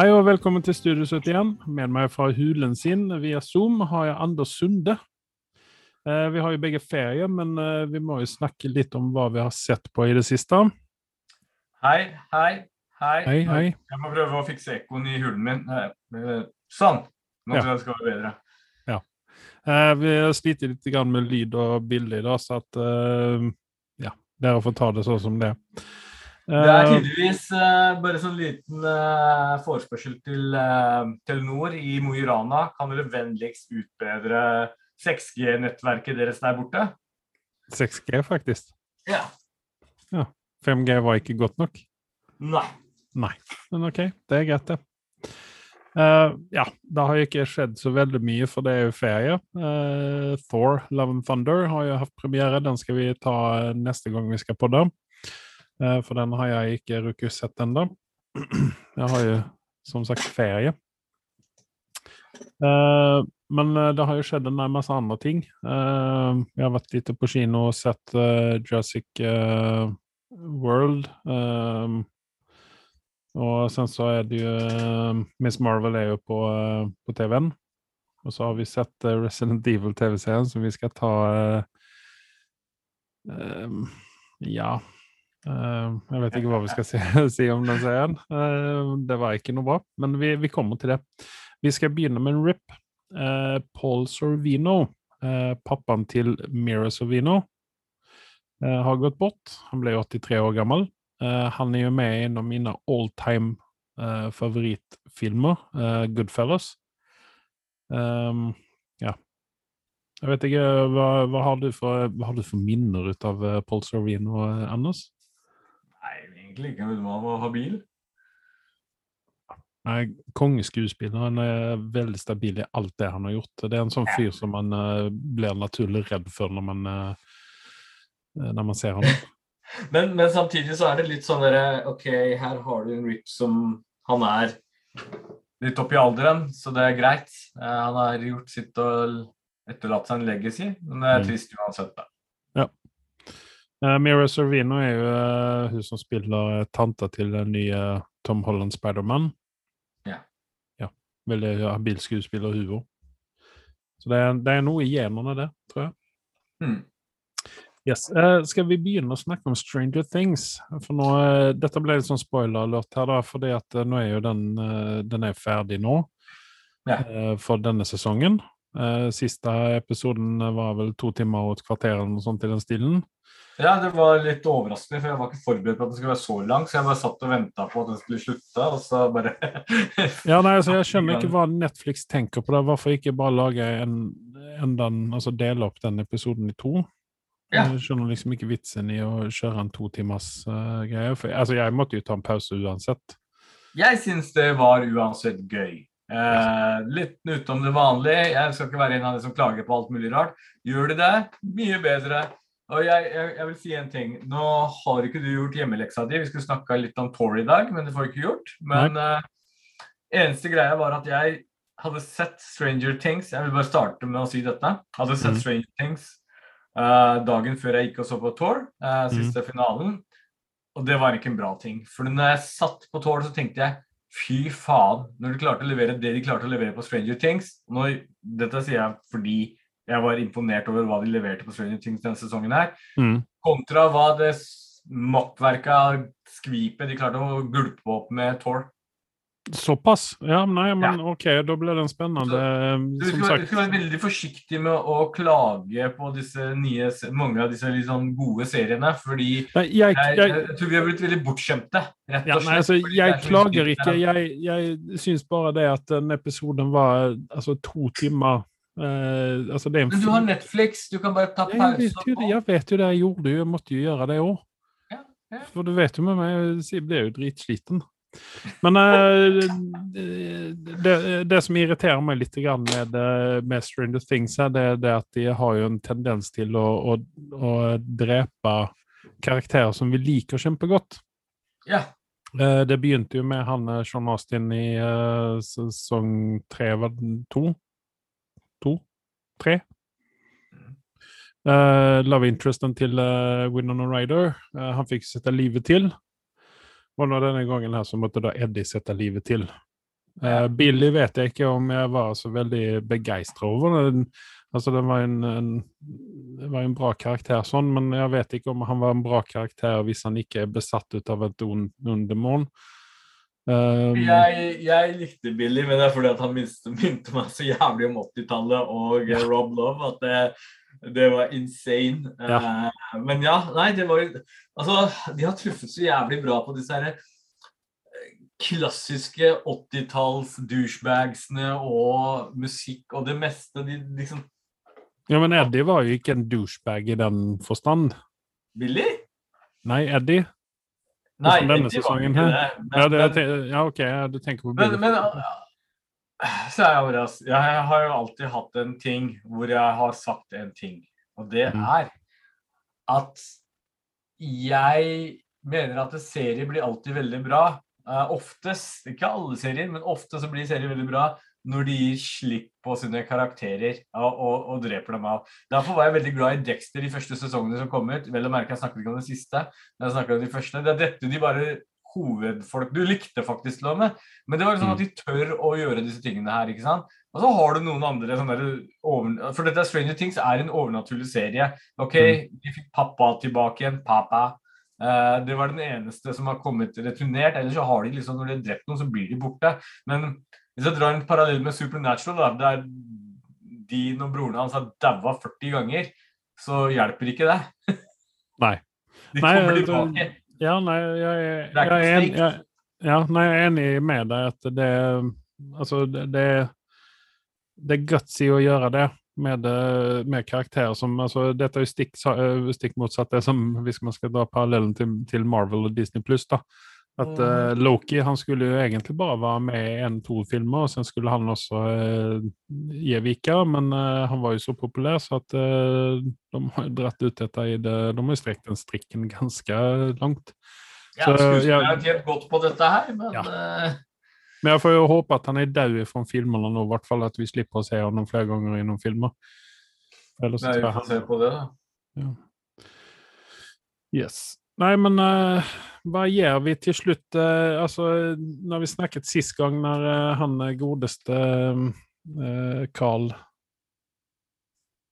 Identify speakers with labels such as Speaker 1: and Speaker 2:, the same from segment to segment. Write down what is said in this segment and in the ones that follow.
Speaker 1: Hei og velkommen til Studio 71. Med meg fra hulen sin via Zoom har jeg Anders Sunde. Eh, vi har jo begge ferie, men eh, vi må jo snakke litt om hva vi har sett på i det siste.
Speaker 2: Hei, hei, hei.
Speaker 1: Hei, hei.
Speaker 2: Jeg må prøve å fikse ekkoen i hulen min. Eh, Sånn. Nå tror jeg det skal være bedre.
Speaker 1: Ja. vi har slitt litt med lyd og bilde i dag, så at ja, dere får ta det sånn som det er.
Speaker 2: Det er
Speaker 1: Eh,
Speaker 2: tydeligvis uh, bare sånn liten uh, forespørsel til uh, Telenor i Mo i Rana. Kan dere vennligst utbedre 6G-nettverket deres der borte?
Speaker 1: 6G, faktisk.
Speaker 2: Ja.
Speaker 1: 5G var ikke godt nok.
Speaker 2: Nei.
Speaker 1: Nei, men OK, det er greit, det. Uh, ja, det har jo ikke skjedd så veldig mye, for det er jo ferie. Uh, Thor, Love and Thunder har jo hatt premiere. Den skal vi ta neste gang vi skal podde. Uh, for den har jeg ikke rukket sett ennå. Jeg har jo som sagt ferie. Eh, men eh, det har jo skjedd en masse andre ting. Eh, jeg har vært litt på kino og sett eh, Jurassic eh, World. eh, og sen så er det jo eh, Miss Marvel er jo på, eh, på TV-en. Og så har vi sett eh, Resident Evil TV-serien som vi skal ta eh, eh, Ja. Eh, jeg vet ikke hva vi skal si, si om den serien. Eh, det var ikke noe bra, men vi, vi kommer til det. Vi skal begynne med en rip. Eh, Paul Sorvino, eh, pappaen til Mira Sorvino, eh, har gått bort. Han ble 83 år gammel. Han er jo med i en av mine all time favorittfilmer, Goodfellas. Ehm, ja. Jeg vet ikke, hva, hva, har, du for, hva har du for minner ut av Paul Sorvino, Anders?
Speaker 2: Egentlig ikke. noe man må ha bil.
Speaker 1: Nei, Kongeskuespiller. Han er veldig stabil i alt det han har gjort. Det er en sånn fyr som man uh, blir naturlig redd for når man, eh, når man ser ham.
Speaker 2: Men, men samtidig så er det litt sånn derre OK, her har du en Rip som Han er litt opp i alderen, så det er greit. Uh, han har gjort sitt og etterlatt seg en legacy, men det er
Speaker 1: Mm.
Speaker 2: trist uansett. da.
Speaker 1: Uh, Mira Sorvino er jo uh, hun som spiller eh, tanta til den nye Tom Holland Spiderman.
Speaker 2: Ja.
Speaker 1: ja. Veldig habil skuespiller, hun òg. Så det er, det er noe i genene, det, tror jeg.
Speaker 2: Mm.
Speaker 1: Yes. Uh, skal vi begynne å snakke om Stranger Things? For nå, uh, Dette ble litt sånn spoiler-alert her, da, fordi at uh, nå er jo den, den er ferdig nå
Speaker 2: Ja.
Speaker 1: for denne sesongen. Siste episoden var vel to timer og et kvarter eller noe sånt i den stilen.
Speaker 2: Ja, det var litt overraskende, for jeg var ikke forberedt på at det skulle være så lang, så jeg bare satt og venta på at den skulle slutte, og så bare
Speaker 1: Ja, nei, altså, Jeg skjønner ikke hva Netflix tenker på det. Hvorfor ikke bare lage en, en den, altså dele opp den episoden i to?
Speaker 2: Ja.
Speaker 1: Jeg skjønner liksom ikke vitsen i å kjøre en to timers uh, greie. For, altså, jeg måtte jo ta en pause uansett.
Speaker 2: Jeg syns det var uansett gøy. Eh, litt utenom det vanlige. Jeg skal ikke være en av de som klager på alt mulig rart. Gjør de det, mye bedre. Og jeg, jeg, jeg vil si en ting. Nå har ikke du gjort hjemmeleksa di. Vi skulle snakka litt om Tor i dag, men det får du ikke gjort. Men uh, eneste greia var at jeg hadde sett Stranger Things. Jeg vil bare starte med å si dette. Hadde sett
Speaker 1: mm.
Speaker 2: Stranger Things uh, dagen før jeg gikk og så på Tour, uh, siste finalen. Og det var ikke en bra ting. For når jeg satt på Tour, så tenkte jeg fy faen, når de klarte å levere det de klarte å levere på Stranger Things nå, Dette sier jeg fordi jeg var imponert over hva de leverte på Stranger Things denne sesongen her.
Speaker 1: Mm.
Speaker 2: Kontra hva det s- skvipet, de klarte å gulpe opp med Tor.
Speaker 1: Såpass? Ja, nei, men OK, da ble den spennende.
Speaker 2: Du
Speaker 1: Som
Speaker 2: skal, du skal være veldig forsiktig med å klage på nye, mange av disse sånn gode seriene, fordi
Speaker 1: nei, jeg,
Speaker 2: jeg,
Speaker 1: jeg,
Speaker 2: jeg tror vi har blitt veldig bortskjemte, rett og slett.
Speaker 1: Ja,
Speaker 2: nei, altså,
Speaker 1: jeg
Speaker 2: er
Speaker 1: klager ikke. Jeg, jeg syns bare det at den episoden var altså to timer eh, Altså, det en
Speaker 2: Men du har Netflix, du kan bare ta
Speaker 1: Ja, jeg, vet jo det, jeg vet jo det jeg gjorde, jo. jeg måtte jo gjøre det òg.
Speaker 2: Ja, ja.
Speaker 1: For du vet jo med meg, jeg blir jo dritsliten. Men uh, det, det som irriterer meg litt med, eh, med Stranger Things, her, det er det at de har jo en tendens til å, å, å drepe karakterer som vi liker kjempegodt.
Speaker 2: Ja.
Speaker 1: Det begynte jo med han Sean Austin i sesong tre, to? To? Tre? Uh, love interesten til uh, Winona Ryder. Uh, han fikk sette livet til. Og nå denne gangen her så måtte da Eddie sette livet til. Uh, Billy vet jeg ikke om jeg var så veldig begeistra over. Den, altså, den var en, en, det var en bra karakter sånn, men jeg vet ikke om han var en bra karakter hvis han ikke er besatt ut av et ond, ond demon. Um,
Speaker 2: Jeg, jeg likte Billy, men det er fordi han minte, meg så jævlig om 80-tallet og ja. Rob Love at det, det var insane. Eh, men ja, nei, det var Altså, de har truffet så jævlig bra på disse her eh, klassiske 80-talls douchebagsene og musikk og det meste. De liksom
Speaker 1: ja, men Eddie var jo ikke en douchebag i den forstand.
Speaker 2: Billy?
Speaker 1: Nei, Eddie.
Speaker 2: Nei,
Speaker 1: denne sesongen her. Ja, ja OK, du tenker på
Speaker 2: Men, men så er jeg overrasket. Jeg har jo alltid hatt en ting hvor jeg har sagt en ting, og det
Speaker 1: Mhm.
Speaker 2: er at jeg mener at en serie blir alltid veldig bra. Uh, oftest, ikke alle serier, men ofte så blir serier veldig bra når de gir slipp på sine karakterer og, og, og dreper dem av. Derfor var jeg veldig glad i Dexter de første sesongene som kom ut. Vel å merke, jeg snakket ikke om det siste, men jeg snakket om de første. Det er dette de bare hovedfolk du likte faktisk med. Men det var liksom sånn at de tør å gjøre disse tingene her, ikke sant? Og så har du noen andre sånne der over... For dette Stranger Things er en overnaturlig serie. Ok, de fikk pappa tilbake igjen. Pappa. Uh, det var den eneste som har kommet returnert. Ellers så har de liksom, når de har drept noen, så blir de borte. Men hvis jeg drar en parallell med Supernatural, da, der din og broren hans har daua 40 ganger, så hjelper ikke det.
Speaker 1: Nei.
Speaker 2: De
Speaker 1: Nei,
Speaker 2: kommer
Speaker 1: det-
Speaker 2: tilbake.
Speaker 1: Ja, nei, jeg, jeg,
Speaker 2: Det er
Speaker 1: jeg, en, jeg, ja, nei, jeg er enig med deg at det Altså, det, det, det er gutsy å gjøre det med, med karakterer som altså, Dette er jo stikk, stikk motsatt det som hvis man skal dra parallellen til, til Marvel og Disney pluss. At eh, Loki han skulle jo egentlig bare være med i en-to filmer, og sen skulle han også uh, gi vika, men uh, han var jo så populær så at uh, de har dratt ut dette i det De har jo strekt den strikken ganske langt.
Speaker 2: Ja,
Speaker 1: Så,
Speaker 2: skuespilleren
Speaker 1: ja.
Speaker 2: har tjent godt på dette her, men
Speaker 1: Ja. Men jeg får jo håpe at han er død fra filmene nå, i hvert fall at vi slipper å se ham flere ganger i noen filmer. Ellers
Speaker 2: nei, vi får se på det, da.
Speaker 1: Yes. Nei, men uh, hva gjør vi til slutt? Uh, altså, når vi snakket sist gang, når uh, han godeste Carl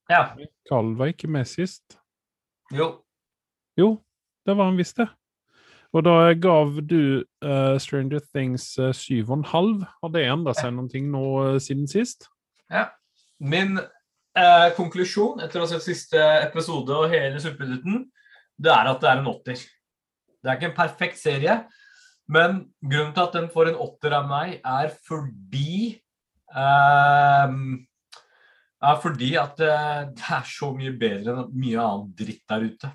Speaker 2: Ja.
Speaker 1: Carl var ikke med sist.
Speaker 2: Jo.
Speaker 1: Jo, det var han visst det. Og da gav du Stranger Things uh, 7,5. Har det endret seg noe nå siden sist?
Speaker 2: Ja. Min konklusjon etter å ha sett siste episode og hele Suppedutten, det er at det er en åtter. Det er ikke en perfekt serie, men grunnen til at den får en åtter av meg, er fordi eh, er fordi at eh, det er så mye bedre enn mye annen dritt der ute.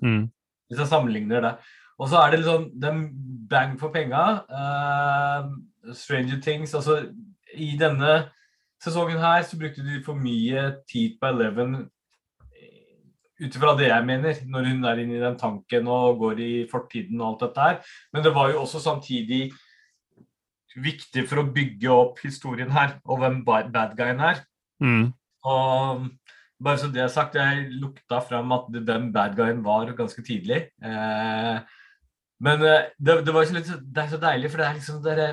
Speaker 1: Mm.
Speaker 2: Hvis jeg sammenligner det. Og så er det liksom den bang for penga. eh, Stranger Things altså I denne sesongen her så brukte de for mye tid på Eleven ut ifra det jeg mener, når hun er inne i den tanken og går i fortiden og alt dette her. Men det var jo også samtidig viktig for å bygge opp historien her, og hvem bad guyen er.
Speaker 1: Mm.
Speaker 2: Og bare så det er sagt, jeg lukta fram at den bad guyen var ganske tidlig. Eh, men eh, det, det, var ikke litt, det er så deilig, for det er liksom dere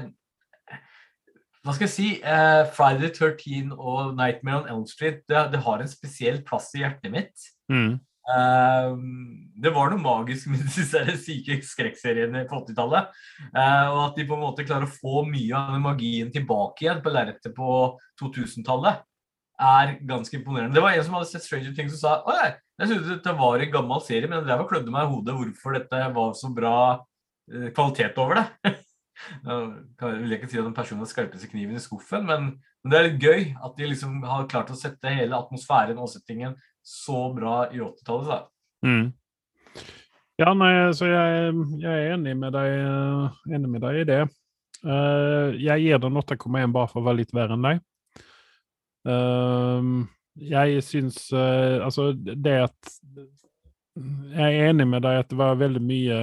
Speaker 2: Hva skal jeg si? Uh, Friday the 13 og Nightmare on Elm Street det, det har en spesiell plass i hjertet mitt.
Speaker 1: Mm.
Speaker 2: Uh, det var noe magisk med disse syke skrekkseriene på 80-tallet. Uh, og at de på en måte klarer å få mye av den magien tilbake igjen på lerretet på 2000-tallet, er ganske imponerende. Det var en som hadde sett Stranger Things og sa Å, jeg, jeg syntes dette var en gammel serie, men jeg drev og klødde meg i hodet hvorfor dette var så bra eh, kvalitet over det. Kan- vil ikke si at en person har skarpeste kniven i skuffen, men, men det er litt gøy at de liksom har klart å sette hele atmosfæren og settingen så bra i 80-tallet.
Speaker 1: Mm. Ja, nei, så jeg, jeg er enig med deg, enig med deg i det. Eh, jeg gir den 8,1 bare for å være litt verre enn deg. Ehm, jeg syns eh, Altså, det at Jeg er enig med deg at det var veldig mye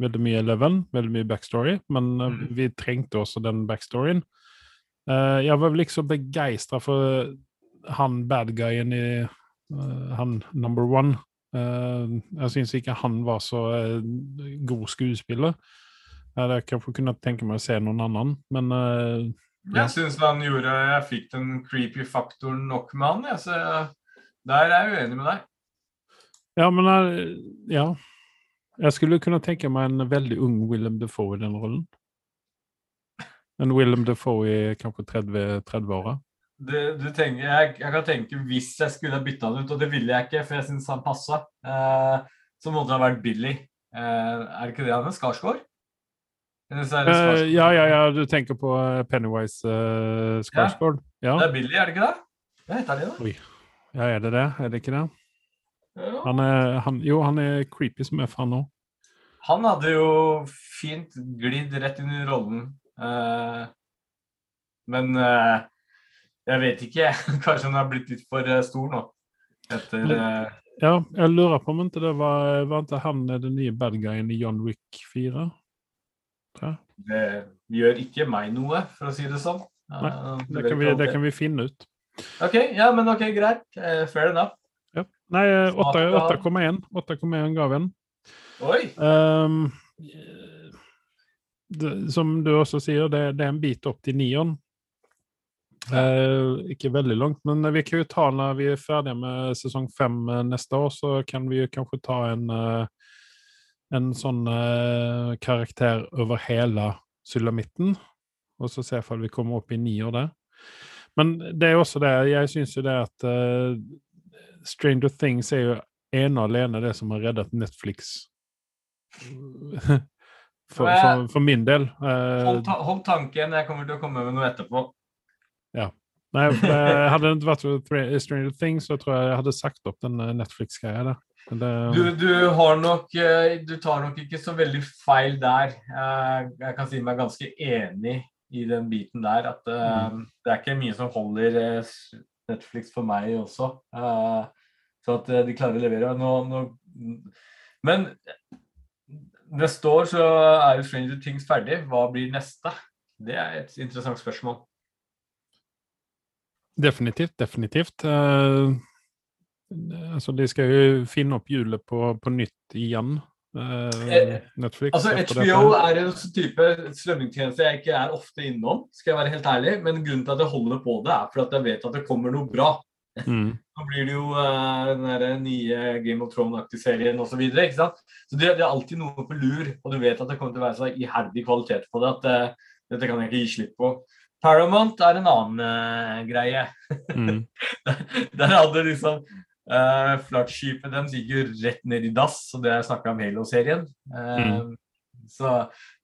Speaker 1: veldig mye Eleven, veldig mye backstory, men eh,
Speaker 2: Mm.
Speaker 1: vi trengte også den backstoryen. Eh, jeg var vel ikke så begeistra for han bad guyen i eh, Han number one. Jeg syns ikke han var så god skuespiller. Jeg hadde kanskje kunnet tenke meg å se noen annen, men uh, Ja.
Speaker 2: Jeg syns han gjorde Jeg fikk den creepy faktoren nok med han. Jeg, så der er jeg uenig med deg.
Speaker 1: Ja, men uh, ja. Jeg skulle kunne tenke meg en veldig ung Willem Defoe i den rollen. En Willem Defoe i kanskje 30 30-åra.
Speaker 2: Du, du tenker, jeg, jeg kan tenke hvis jeg skulle ha bytta han ut, og det ville jeg ikke, for jeg syns han passa, eh, så måtte det ha vært Billy. Eh, er det ikke det han er? Skarsgård? Skarsgård.
Speaker 1: ja, ja, ja, du tenker på eh, Pennywise uh, Skarsgård? Ja.
Speaker 2: Det er Billy, er det ikke det? Hva heter det, da?
Speaker 1: ja, er det det? Er det ikke det?
Speaker 2: Ja.
Speaker 1: Han er, han, jo, han er creepy som er faen nå.
Speaker 2: Han hadde jo fint glidd rett inn i rollen. Uh, men uh, jeg vet ikke. Kanskje han har blitt litt for eh, stor nå. Etter uh...
Speaker 1: Ja, jeg lurer på om ikke det var, var ikke han den nye bad guyen i John Wick 4? Tror.
Speaker 2: Det gjør ikke meg noe, for å si det sånn.
Speaker 1: Nei, Det kan, vi, det kan vi finne ut.
Speaker 2: OK, ja, men ok, greit. Fair enough.
Speaker 1: Nei, eh,
Speaker 2: Smart
Speaker 1: åtta-
Speaker 2: bra.
Speaker 1: 8,1 8,1 gav en.
Speaker 2: Oi!
Speaker 1: Ehm, det, som du også sier, det, det er en bit opp til nieren. Uh, ikke veldig langt, men vi kan jo ta når vi er ferdige med sesong fem eh, neste år, så kan vi jo kanskje ta en, uh, en sånn uh, karakter over hele sulamitten, og så se om vi kommer opp i nier der. Men det er også det, jeg syns jo det at Stranger Things er jo ene og alene det som har reddet Netflix. For, for, for min del. Eh,
Speaker 2: Hold, ta hold tanken, jeg kommer til å komme med noe etterpå.
Speaker 1: Ja. nei, hadde det ikke vært for Stranger Things, så tror jeg jeg hadde sagt opp den eh, Netflix-greia der. Det,
Speaker 2: Du, du har nok eh, Du tar nok ikke så veldig feil der. Eh, Jeg kan si meg ganske enig i den biten der. At mm. det er ikke mye som holder eh, Netflix for meg også. Eh, Så at eh, de klarer å levere. Nå, nå, men neste år så er jo Stranger Things ferdig. Hva blir neste? Det er et interessant spørsmål.
Speaker 1: definitivt, definitivt. Uh, altså, de skal jo finne opp hjulet på, på nytt igjen. Eh,
Speaker 2: Eh,
Speaker 1: Netflix.
Speaker 2: Altså, HBO er en sånn type strømmingtjeneste jeg ikke er ofte innom, skal jeg være helt ærlig. Men grunnen til at jeg holder på det, er fordi jeg vet at det kommer noe bra.
Speaker 1: Mm.
Speaker 2: Nå blir det jo uh, den der nye Game of Thrones-aktige serien osv. Så, så det, det er alltid noe på lur, og du vet at det kommer til å være så iherdig kvalitet på det at uh, dette kan jeg ikke gi slipp på. Paramount er en annen uh, greie.
Speaker 1: Mm.
Speaker 2: Der hadde liksom uh, Flaggskipet deres gikk jo rett ned i dass, og det er snakka om Halo-serien. Eh, Så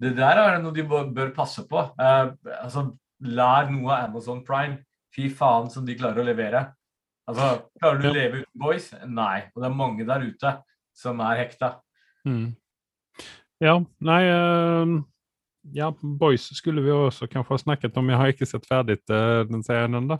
Speaker 2: det der er noe de bør, passe på. Uh, altså, lær noe av Amazon Prime. Fy faen som de klarer å levere. Altså, Klarer du å leve uten boys? Nei. Og det er mange der ute som er hekta.
Speaker 1: Mm. Ja, nei eh, Ja, Boys skulle vi også kanskje ha snakket om. Jeg har ikke sett ferdig eh, den serien ennå.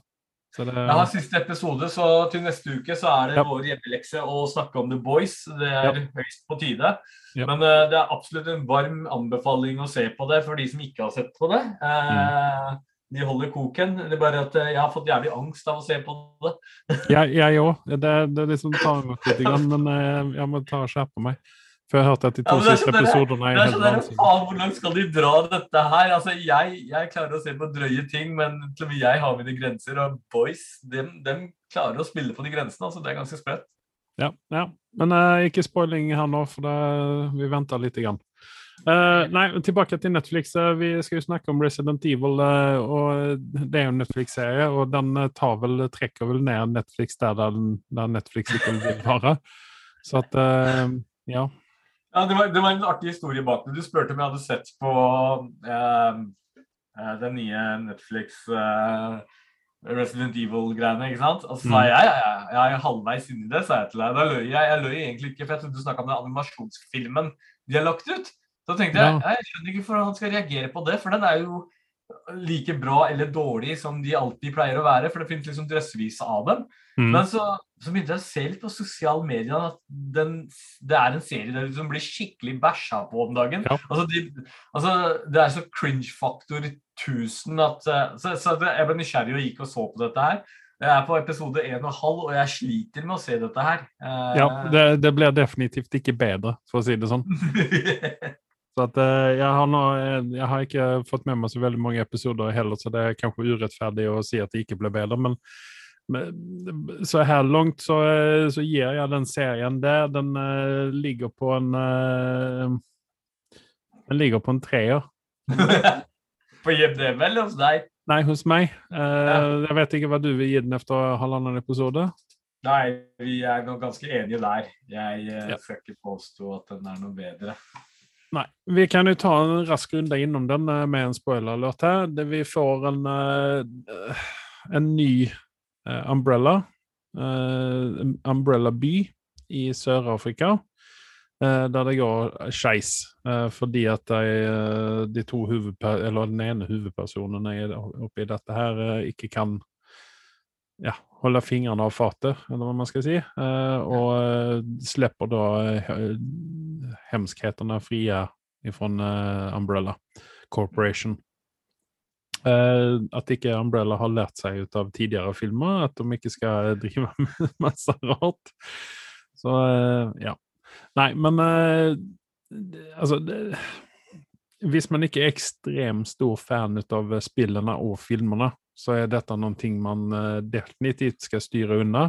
Speaker 1: Så det
Speaker 2: Jeg har siste episode, så til neste uke så er det
Speaker 1: Ja.
Speaker 2: vår hjemmelekse å snakke om The Boys. Det er høyst på tide.
Speaker 1: Ja.
Speaker 2: Men uh, det er absolutt en varm anbefaling å se på det for de som ikke har sett på det. Eh, De holder koken. Det er bare at eh, jeg har fått jævlig angst av å se på det.
Speaker 1: Jeg, òg. Det, det liksom tar meg litt, men jeg må ta og skjerpe meg. For jeg hørte at de to
Speaker 2: ja,
Speaker 1: siste episodene er
Speaker 2: er
Speaker 1: helt
Speaker 2: der, Hvor langt skal de dra dette her? Altså, jeg, jeg klarer å se på drøye ting, men til og med jeg har mine grenser. Og boys, dem, dem klarer å spille på de grensene. altså Det er ganske sprøtt.
Speaker 1: Ja, ja. Men uh, ikke spoiling her nå, for det, vi venter litt. Grann. Uh, nei, tilbake til Netflix. Eh, vi skal jo snakke om Resident Evil, og det er jo en Netflix-serie, og den tar vel, trekker vel ned Netflix der, den- der Netflix ikke vil være. Så at Ja.
Speaker 2: Ja, det var, det var en artig historie bak det. Du spurte om jeg hadde sett på eh, eh, den nye Netflix eh, Resident Evil-greiene, ikke sant? Og så sa
Speaker 1: Mm.
Speaker 2: jeg ja, ja, ja, jeg er halvveis inni det, sa jeg til deg. Da løy jeg. Jeg løy egentlig ikke, for jeg trodde du snakka om den animasjonsfilmen de har lagt ut. Så tenkte jeg
Speaker 1: Ja.
Speaker 2: jeg skjønner ikke hvorfor han skal reagere på det, for den er jo like bra eller dårlig som de alltid pleier å være, for det finnes liksom drøssevis av dem.
Speaker 1: Mm.
Speaker 2: Men så, så begynte jeg å se litt på sosiale medier at den, det er en serie der som blir skikkelig bæsja på om dagen.
Speaker 1: Ja.
Speaker 2: Altså, de, altså, det er så cringe-faktor 1000 at eh, Så, så jeg ble nysgjerrig og gikk og så på dette her. Jeg er på episode 1,5, og jeg sliter med å se dette her. Eh,
Speaker 1: ja det, det blir definitivt ikke bedre, for å si det sånn. Så at eh, jeg har, nå, jeg har ikke fått med meg så veldig mange episoder heller, så det er kanskje urettferdig å si at det ikke ble bedre. Men, så her langt så, så, gir jeg den serien det. Den uh, ligger på en uh, Den ligger på en treer.
Speaker 2: på JBDM eller hos deg?
Speaker 1: Nei, hos meg. Uh, ja. Jeg vet ikke hva du vil gi den etter halvannen episode.
Speaker 2: Nei, vi er nok ganske enige der. Jeg ja. skal ikke påstå at den er noe bedre.
Speaker 1: Nei. Vi kan jo ta en rask runde innom den eh, med en spoiler-alert her. Vi får en, uh, en ny uh, Umbrella. Uh, Umbrella by i Sør-Afrika. der det går skeis fordi at de, de to eller den ene hovedpersonen oppi dette her ikke kan ja, holde fingrene av fatet, eller hva man skal si. og slipper da hemskhetene frie fra uh, Umbrella Corporation. Uh, at ikke Umbrella har lært seg ut av tidligere filmer, at de ikke skal drive med masse rart. Så uh, ja. Nei, men altså det, Hvis man ikke er ekstremt stor fan av spillene og filmene, så er dette noe man definitivt skal styre unna.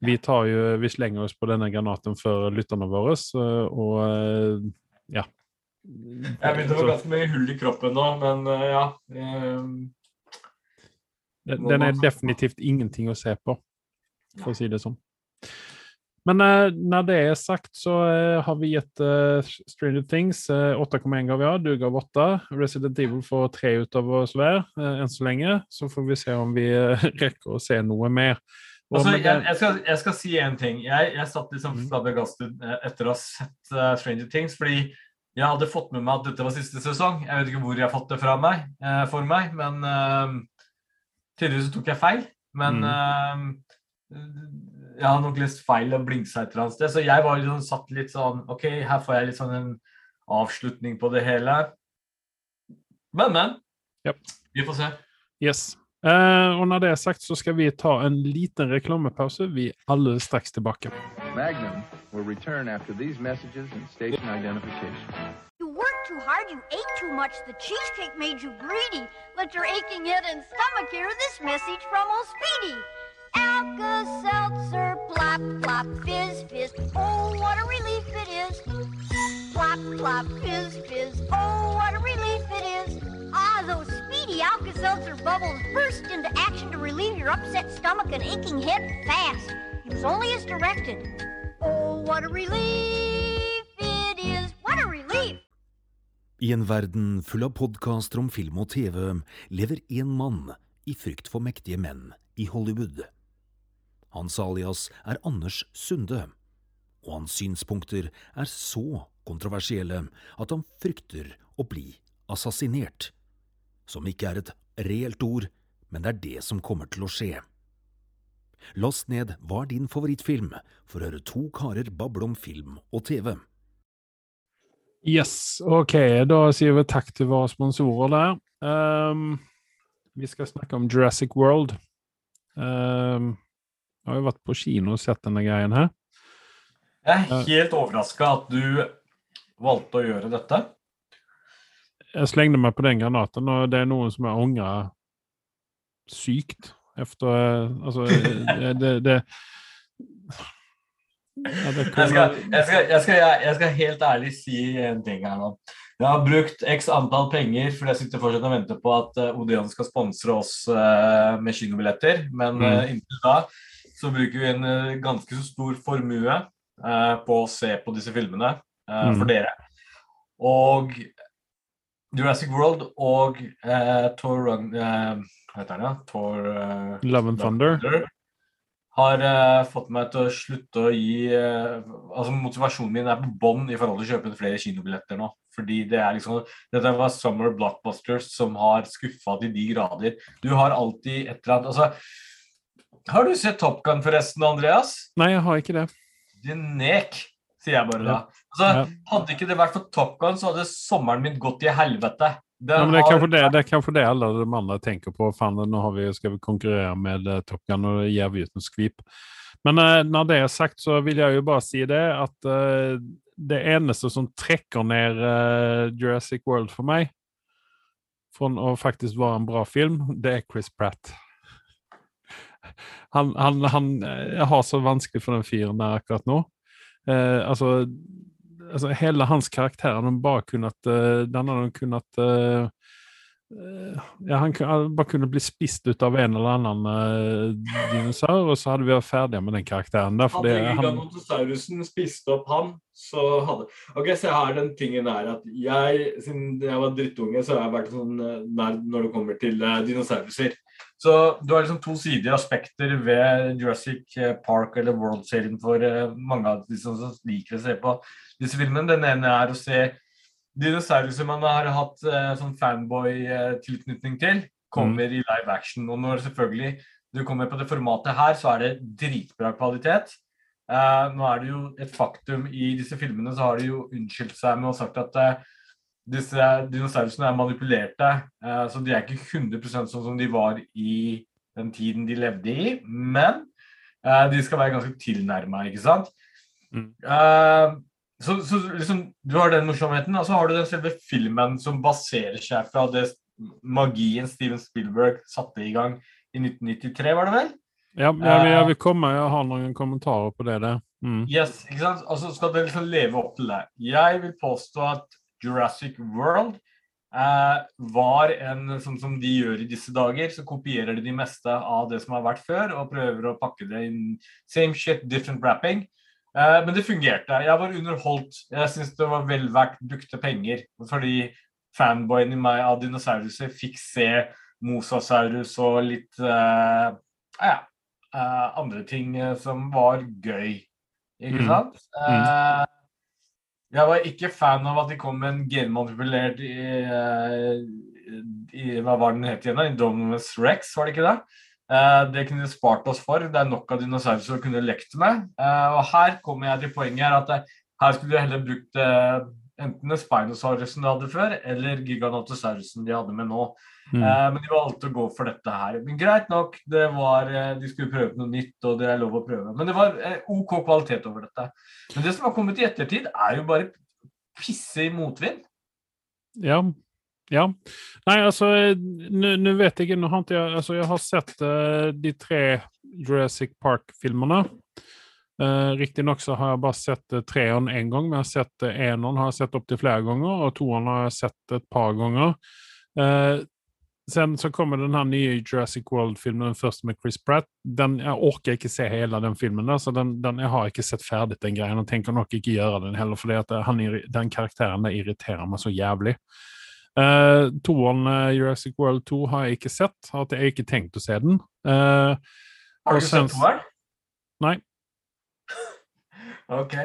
Speaker 1: Vi, tar jo, vi slenger oss på denne granaten for lytterne våre, og eh, ja.
Speaker 2: Jeg begynte å få ganske mye hull i kroppen nå, men uh, ja.
Speaker 1: Den er definitivt ingenting å se på, for å si det sånn. Men uh, når det er sagt, så uh, har vi gitt uh, Stranger Things 8,1 gav ja, du gav 8. Resident Evil får 3 ut av oss hver enn så lenge. Så får vi se om vi rekker å se noe mer.
Speaker 2: Altså, jeg, jeg, skal, jeg, skal, si en ting. Jeg, jeg satt liksom mm. flabbergastet etter å ha sett Stranger Things. Fordi jeg hadde fått med meg at dette var siste sesong. Jeg vet ikke hvor jeg har fått det fra meg, for meg, men tydeligvis tok jeg feil. Men mm. Jeg har nok lest feil og blingsa et eller annet sted. Så jeg var liksom satt litt sånn OK, her får jeg litt sånn en avslutning på det hele. Men, men.
Speaker 1: Yep.
Speaker 2: Vi får se.
Speaker 1: Yes. Uh, og når det er sagt, så skal vi ta en liten reklamepause. Vi er alle straks tilbake. Magnum will return after these messages and station identification. You worked too hard, you ate too much, the cheesecake made you greedy. Let your aching head and stomach hear this message from old Speedy. Plop, plop, fizz, fizz, oh, what a relief it is. Plop, plop, fizz, fizz, oh, what a relief it is. Ah, those speedy Alka-Seltzer bubbles burst into action to relieve your upset stomach and aching head fast. Use only as directed. Oh, what a relief it is! What a relief! I en verden full av podkaster om film og TV lever én mann i frykt for mektige menn i Hollywood. Hans alias er Anders Sunde, og hans synspunkter er så kontroversielle at han frykter å bli assassinert som ikke er et reelt ord, men det er det som kommer til å skje. Last ned Hva er din favorittfilm? for å høre to karer bable om film og TV. Yes, ok, da sier vi takk til våre sponsorer der. Um, vi skal snakke om Jurassic World. Um, jeg har jo vært på kino og sett denne greien her.
Speaker 2: Jeg er helt overraska at du valgte å gjøre dette
Speaker 1: jeg slengde meg på den granaten, og det er noen som jeg angrer sykt efter Altså, det, det
Speaker 2: ja, det jeg, skal, jeg, skal, jeg, skal, jeg, skal, helt ærlig si en ting her nå. Jeg har brukt x antall penger, for jeg sitter fortsatt og venter på at uh, Odeon skal sponsre oss uh, med kinobilletter. Men mm. inntil da så bruker vi en uh, ganske så stor formue på å se på disse filmene mm. for dere. Og Jurassic World og eh, Tor Run... Eh, hva heter den? Thor
Speaker 1: Tor Love and Thunder. Thunder
Speaker 2: har fått meg til å slutte å gi Altså Motivasjonen min er på bånn i forhold til å kjøpe flere kinobilletter nå. Fordi det er liksom Dette var summer blockbusters som har skuffa til de grader. Du har alltid et eller annet Altså Har du sett Top Gun forresten, Andreas?
Speaker 1: Nei, jeg har ikke det.
Speaker 2: Din nek sier jeg bare da. Altså, ja. Hadde ikke det vært for Top Gun, så hadde sommeren min gått i helvete.
Speaker 1: Ja, det, er har... det, det, er kanskje det alle de andre tenker på. Fan, nå vi, skal vi konkurrere med uh, Top Gun, og gir vi ut en skvip. Men uh, når det er sagt, så vil jeg jo bare si det at uh, det eneste som trekker ned uh, Jurassic World for meg, fra å faktisk være en bra film, det er Chris Pratt. Han, han, han jeg har så vanskelig for den fyren der akkurat nå. Eh, altså, altså, hele hans karakter, den bare kunnet, uh, den hadde kunnet Eh, ja, han, han, bare kunne bli spist ut av en eller annen uh, dinosaur, og så hadde vi vært ferdige med den karakteren. Der,
Speaker 2: hadde Gigantosaurusen spist opp han, så hadde Ok, se her, den tingen er at jeg, siden jeg var drittunge, så har jeg vært sånn eh, nerd når det kommer til uh, dinosauruser. Så du har liksom to sidige aspekter, ved Jurassic Park eller World-serien for uh, mange av de som liker å se på disse filmene. Den ene er å se dinosaurer man har hatt uh, sånn fanboy-tilknytning til, kommer mm. i live action. Og når selvfølgelig du kommer på det formatet her, så er det dritbra kvalitet. Uh, nå er det jo et faktum i disse filmene, så har de jo unnskyldt seg med å sagt at uh, disse dinosaurene er manipulerte. så de er ikke 100 sånn som de var i den tiden de levde i. Men de skal være ganske tilnærma, ikke sant? Mm. Så, så liksom, Du har den morsomheten, og så har du den selve filmen som baserer seg fra det magien Steven Spielberg satte i gang i 1993, var det vel?
Speaker 1: Ja, jeg, jeg vil komme, jeg har noen kommentarer på det. der.
Speaker 2: Mm. Yes, ikke sant? Og så skal det liksom leve opp til det. Jeg vil påstå at Jurassic World eh, var en sånn som de gjør i disse dager, så kopierer de de meste av det som har vært før, og prøver å pakke det inn same shit, different wrapping. Eh, men det fungerte. Jeg var underholdt. Jeg syns det var vel verdt brukte penger. Fordi fanboyen i meg av dinosauruser fikk se mosasaurus og litt eh, ja, uh, andre ting som var gøy. Ikke mm. sant? Jeg var ikke fan av at de kom med en genmanipulert i, i Hva var den het igjen? Indominus Rex, var det ikke det? Eh, det kunne de spart oss for. Det er nok av dinosaurer å kunne lekt med. Eh, og her kommer jeg til poenget her at eh, her skulle du heller brukt enten Spinosaurusen de hadde før, eller Giganotosaurusen de hadde med nå. Mm. men de valgte å gå for dette her. Men greit nok, det var, de skulle prøve noe nytt, og det er lov å prøve. Men det var OK kvalitet over dette. Men det som har kommet i ettertid, er jo bare pisse i motvind.
Speaker 1: Ja, ja. Nei, altså Nå vet jeg ikke har jeg, altså, jeg har sett uh, de tre Jurassic Park-filmene. Uh, Riktignok så har jeg bare sett uh, treeren én gang, men jeg har sett uh, eneren har jeg sett opptil flere ganger, og toeren har jeg sett et par ganger. Uh, sen så kommer den her nye Jurassic World-filmen, den første med Chris Pratt. Den, jeg orker ikke se hele den filmen. der, så den, den, Jeg har ikke sett ferdig den greien, og tenker nok ikke gjøre den heller, for den karakteren der irriterer meg så jævlig. Uh, Toeren uh, Jurassic World 2 har jeg ikke sett. At jeg ikke tenkt å se den. Uh,
Speaker 2: har du sett toeren?
Speaker 1: Nei.
Speaker 2: Ok.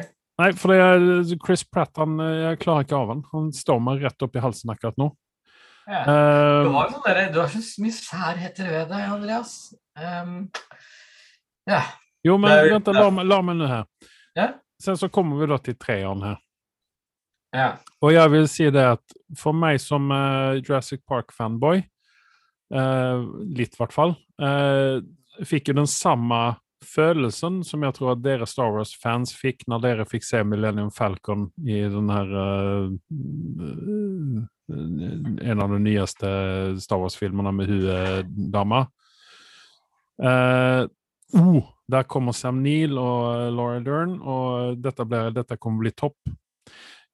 Speaker 1: Nei, for det er Chris Pratt han, jeg klarer ikke av han. Han står meg rett opp i halsen akkurat nå.
Speaker 2: Ja. Uh, du, har sånn der, du har så mye særheter ved deg, Andreas. Um, ja.
Speaker 1: Jo, men er, vent, la, la meg nå her.
Speaker 2: Ja?
Speaker 1: Sen så kommer vi da til treeren her.
Speaker 2: Ja.
Speaker 1: Og jeg vil si det at for meg som uh, Jurassic Park-fanboy, uh, litt i hvert fall, uh, fikk jo den samme følelsen som jeg tror at dere Star Wars-fans fikk når dere fikk se Millennium Falcon i den her En av de nyeste Star Wars-filmene med hun dama. oh, der kommer Sam Neill og Laura Dern, og dette, ble, dette kommer bli topp.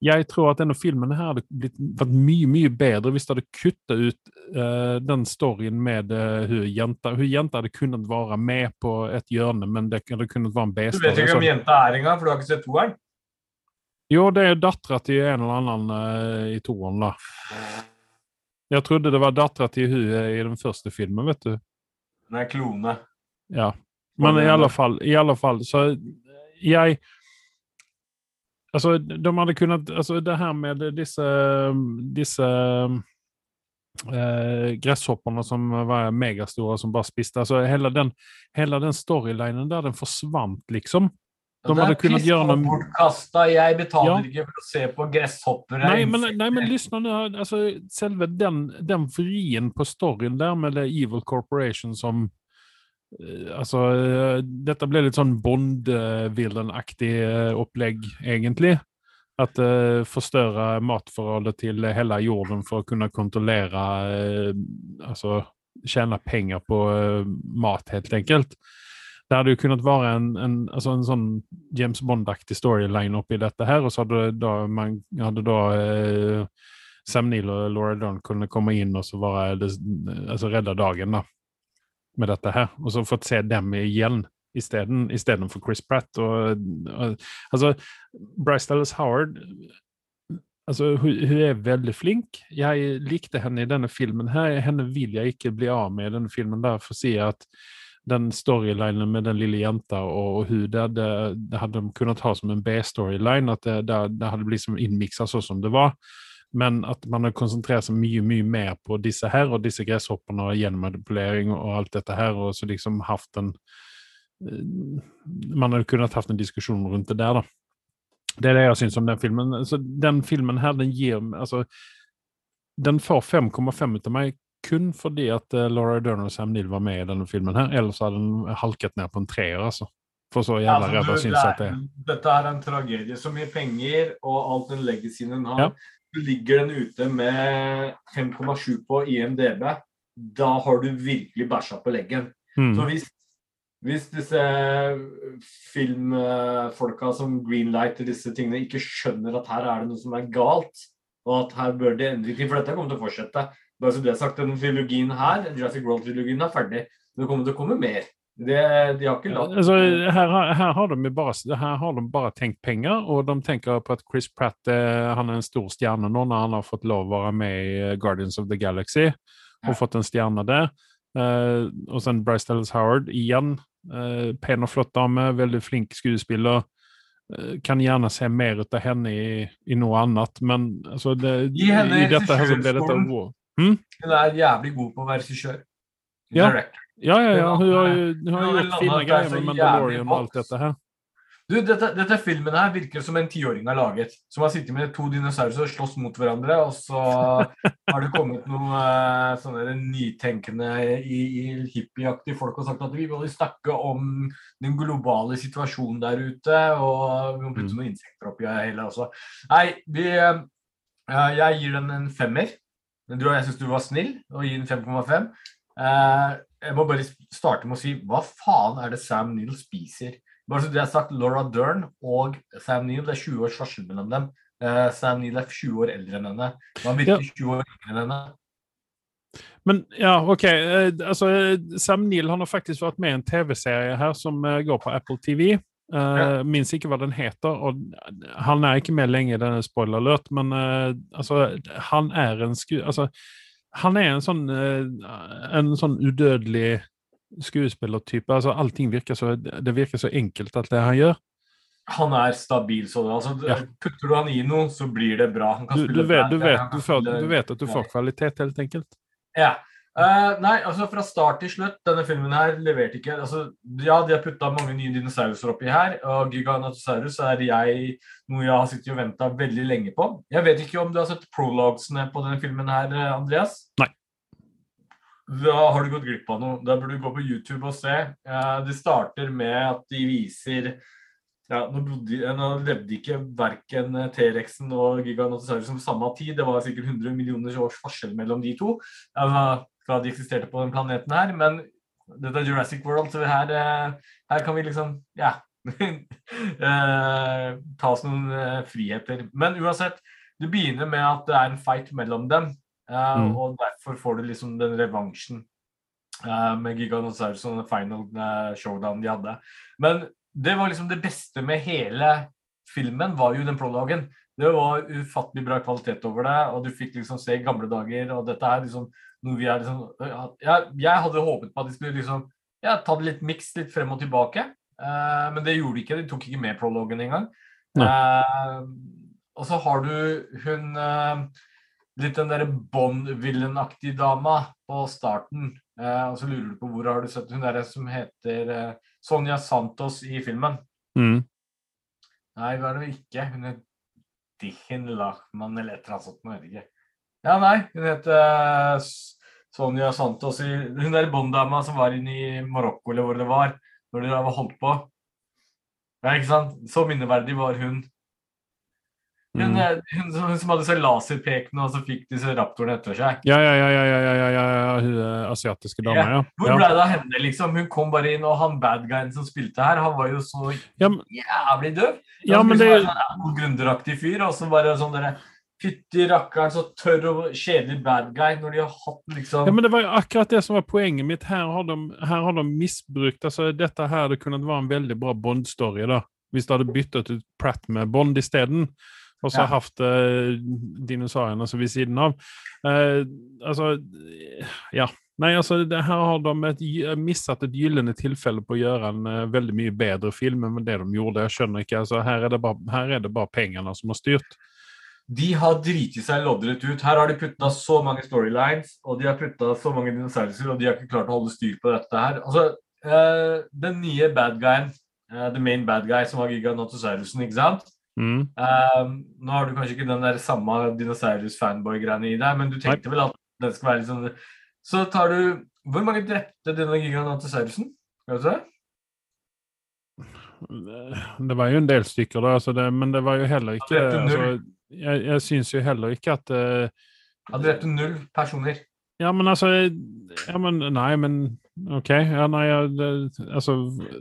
Speaker 1: Jeg tror at denne filmen her hadde blitt, vært mye mye bedre hvis det hadde kutta ut uh, den storyen med uh, hun jenta. Hun jenta hadde kunnet være med på et hjørne, men det hadde kunnet være en B-story.
Speaker 2: Du vet ikke hvem jenta er engang, for du har ikke sett toeren?
Speaker 1: Jo, det er dattera til en eller annen uh, i toeren, da. Jeg trodde det var dattera til hun i den første filmen, vet du.
Speaker 2: Nei, klone.
Speaker 1: Ja. Men i alle fall, i alle fall så jeg Alltså, de hade kunnat, alltså det här med dessa, dessa eh, gräshopparna som var megastora som bara spiste. Alltså hela den, hela den storylinen där, den forsvant liksom.
Speaker 2: De det er piss noe... bortkasta. Jeg betaler ja. ikke for å se på gresshoppere.
Speaker 1: Nei, men, nei, men lyssna nu. Alltså, selve den, den vrien på storyen der med det Evil Corporation som altså, eh, dette ble litt sånn Bond-villain-aktig eh, opplegg, egentlig. At uh, förstöra matforholdet til hele jorden for å kunne kontrollere uh, Altså tjene penger på uh, mat helt enkelt. Det hadde jo kunnet være en, en, altså en sånn James Bond-aktig storyline oppi i her, og så hadde da, man hadde da eh, Sam Neill og Laura Dunn kunne komme inn og så være, altså redde dagen då, med dette her, og så fått se dem igjen istedenfor Chris Pratt. Og, og, altså, Bryce Dallas Howard altså, hun, hun, er veldig flink. Jeg likte henne i denne filmen. her. Henne vil jeg ikke bli av med i denne filmen. Derfor sier jeg at den storylinen med den lille jenta og, og hun, det, det, det hadde de kunnet ha som en B-storyline. At det, det, det hadde blitt innmiksa sånn som det var. Men at man har konsentrert seg mye mye mer på disse her, og disse gresshoppene og gjenmanipulering og alt dette her, og så liksom hatt en man hade kunnet haft en diskusjon rundt det der. da. Det er det jeg syns om den filmen. Så den filmen her, den gir altså, Den får 5,5 ut av meg kun fordi at uh, Laura Dern og Sam Neill var med i denne filmen. her, Ellers hadde den halket ned på en treer. altså. For så jævla ja, ræva syns jeg at det er.
Speaker 2: Dette er en tragedie. Så mye penger og alt den legacyen den har. Ja. Ligger den ute med 5,7 på IMDb, da har du virkelig bæsja på leggen. Mm. Så hvis hvis disse filmfolka som greenlighter disse tingene, ikke skjønner at her er det noe som er galt, og at her bør det endre ting, for dette kommer til å fortsette. Bare så det er sagt, den trilogien her, Jurassic World-trilogien er ferdig. Det kommer til å komme mer. Det, de har ikke latt
Speaker 1: altså, her, her, har de bare, her har de bare tenkt penger, og de tenker på at Chris Pratt eh, han er en stor stjerne nå når han har fått lov å være med i eh, Guardians of the Galaxy og ja. fått en stjerne der. Uh, og så Bryce Dallas Howard igjen Uh, pen og flott dame, veldig flink skuespiller. Uh, kan gjerne se mer ut av henne i, i noe annet, men altså det,
Speaker 2: Gi henne regissørskolen. Hm? Hun er jævlig god på å være regissør.
Speaker 1: Ja. Ja, ja, ja. Hun har, hun har gjort fine greier med Mandalorian og alt dette her.
Speaker 2: Du, dette, dette, filmen her virker som en tiåring har laget. Som har sittet med to dinosaurer og slåss mot hverandre, og så har det kommet noen uh, sånne nytenkende i, i hippieaktige folk og sagt at vi må snakke om den globale situasjonen der ute, og vi må putte mm. noen insekter oppi hele også. Nei, vi, uh, jeg gir den en femmer. Du, jeg syns du var snill og gir den 5,5. Uh, jeg må bare starte med å si hva faen er det Sam Neill spiser? Bare så det er sagt, Laura Dern og Sam Neill, det er 20 års forskjell mellom dem. Uh, Sam Neill er 20 år eldre enn henne. Han virker ja. 20 år eldre enn henne.
Speaker 1: Men ja, OK. Uh, altså, Sam Neill han har faktisk vært med i en TV-serie her som uh, går på Apple TV. Uh, ja. Minns ikke hva den heter. og Han er ikke med lenger, denne spoiler alert, men altså, han er en sku... Altså, han er en sånn, en sånn udødelig skuespillertype. Altså, allting virker så, det virker så enkelt, alt det han gjør.
Speaker 2: Han er stabil sånn. Altså, ja. Putter du han i noe, så blir det bra.
Speaker 1: Du, du, vet, du, vet, du, vet, at du får kvalitet, helt enkelt.
Speaker 2: Ja. Uh, nei, altså fra start til slutt, denne filmen her leverte ikke altså, Ja, de har putta mange nye dinosaurer oppi her, og Giganotosaurus er jeg noe jeg har sittet og venta veldig lenge på. Jeg vet ikke om du har sett prologsene på denne filmen her, Andreas?
Speaker 1: Nei
Speaker 2: da har du gått glipp av noe. Da burde du gå på YouTube og se. Det starter med at de viser ja, nå, bodde, nå levde ikke verken T-rexen og Giganotosaurus på samme tid. Det var sikkert 100 millioner års forskjell mellom de to. Fra de eksisterte på den planeten her. Men dette er Jurassic World, så her, eh, her kan vi liksom Ja. Eh, ta oss noen eh, friheter. Men uansett, du begynner med at det er en fight mellom dem. Mm. Og derfor får du liksom den revansjen med Giganosaurus og den final showdown de hadde. Men det var liksom det beste med hele filmen, var jo den prologen. Det var ufattelig bra kvalitet over det, og du fikk liksom se gamle dager. Og dette er liksom noe vi er liksom Jeg, jeg hadde håpet på at de skulle liksom ja, ta det litt miks, litt frem og tilbake. men det gjorde de ikke. De tok ikke med prologen engang. og så har du hun litt den derre Bond-villenaktige dama på starten. Og så lurer du på hvor har du sett hun derre som heter Sonja Santos i filmen.
Speaker 1: Mm.
Speaker 2: Nei, hva er det ikke? Hun er Dichen Lachmann eller et eller annet sånt. Jeg vet ikke. Ja, nei. Hun heter eh, Sonja Santos. Hun der bonddama som var inne i Marokko, eller hvor det var, når de var holdt på. Ja, ikke sant? Så minneverdig var hun. Hun,
Speaker 1: mm.
Speaker 2: Eh, hun, hun som hadde så laserpekene, og så fikk disse raptorene etter seg.
Speaker 1: Ja, ja, ja, ja, ja, ja, hun eh, asiatiske dama, ja. ja.
Speaker 2: Hvor ble det av henne, liksom? Hun kom bare inn, og han bad som spilte her, han var jo så jævlig døv.
Speaker 1: Ja, men det...
Speaker 2: Sånn, Grunderaktig fyr, og så bare sånn derre Fytti rakkeren, så tørr og kjedelig bad guy når de har hatt liksom
Speaker 1: Ja, men Det var akkurat det som var poenget mitt. Her har de, her har de misbrukt altså Dette her hadde kunnet være en veldig bra Bond-story da, hvis de hadde byttet ut Pratt med Bond isteden. Og så
Speaker 2: Ja.
Speaker 1: hatt uh, dinosaurene altså ved siden av. Uh, altså Ja. Nei, altså, det, her har de et, mistet et gyllende tilfelle på å gjøre en uh, veldig mye bedre film enn det de gjorde. Jeg skjønner ikke, altså, her, er det bare, her er det bare pengene som har styrt.
Speaker 2: De har driti seg loddrett ut. Her har de putta så mange storylines, og de har putta så mange dinosaurer, og de har ikke klart å holde styr på dette her. Altså, uh, den nye bad guyen, uh, the main bad guy, som var Giganotosaurusen, ikke sant?
Speaker 1: Mm.
Speaker 2: Eh, nå har du kanskje ikke den der samme dinosaurus-fanboy-greiene i deg, men du tenkte vel at den skal være litt sånn Så tar du Hvor mange drepte denne Giganotosaurusen? Skal vi se?
Speaker 1: Det var jo en del stykker, da, altså det, men det var jo heller ikke altså, Jeg, jeg syns jo heller ikke at uh,
Speaker 2: Han drepte null personer.
Speaker 1: Ja, men altså ja, men, Nei, men OK. Ja, nei, det, altså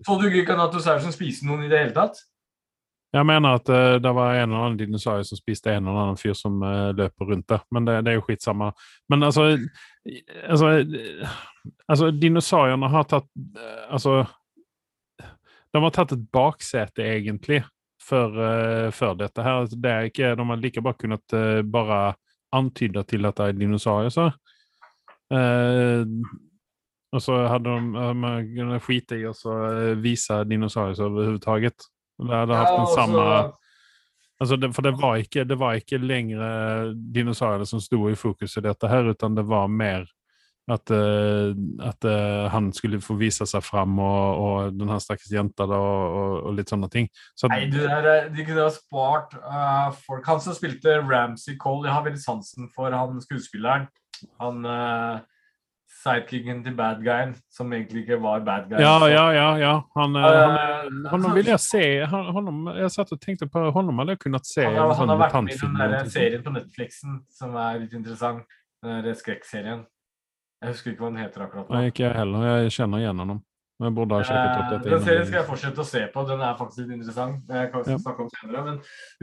Speaker 2: Så du Giganotosaurusen spise noen i det hele tatt?
Speaker 1: Jeg mener at uh, det var en eller annen dinosaur som spiste en eller annen fyr som uh, løper rundt der, men det, det er jo skitsamme. Men altså Altså, altså dinosaurene har tatt Altså De har tatt et baksete, egentlig, før, eh, før, dette her. Altså, det är inte, de har lika bra kunnat eh, bare antyde til at det er dinosaurier. Så. Eh, och så hadde de, kunnet kunnat skita i och så eh, visa dinosaurier överhuvudtaget. Det hadde haft den samma... Alltså det, för det var, ikke det var inte dinosaurier som stod i fokus i dette her, utan det var mer at, eh, at eh, han skulle få vise seg fram, og, og den her stakkars jenta da, og, og, litt sånne ting. Så
Speaker 2: Nei, du, der, de kunne ha spart uh, folk. Han som spilte Ramsey Cole, jeg har veldig sansen for han skuespilleren. Han uh, sidekicken til bad guyen, som egentlig ikke var bad guy.
Speaker 1: Ja, ja, ja. ja. Han,
Speaker 2: uh,
Speaker 1: han, han, han ville jeg se. Han, han, jeg satt og tenkte på honom hadde jeg kunnet se
Speaker 2: Han har,
Speaker 1: sånn
Speaker 2: har vært med i den der serien på Netflixen som er litt interessant. Den der skrekkserien. Jeg husker ikke hva den heter akkurat nå.
Speaker 1: Nei, ikke jeg heller. Jeg kjenner igjen den. Men burde ha sjekket opp
Speaker 2: Eh,
Speaker 1: dette.
Speaker 2: Den serien skal jeg fortsette å se på. Den er faktisk litt interessant. Det kan
Speaker 1: Ja.
Speaker 2: snakke om senere. Men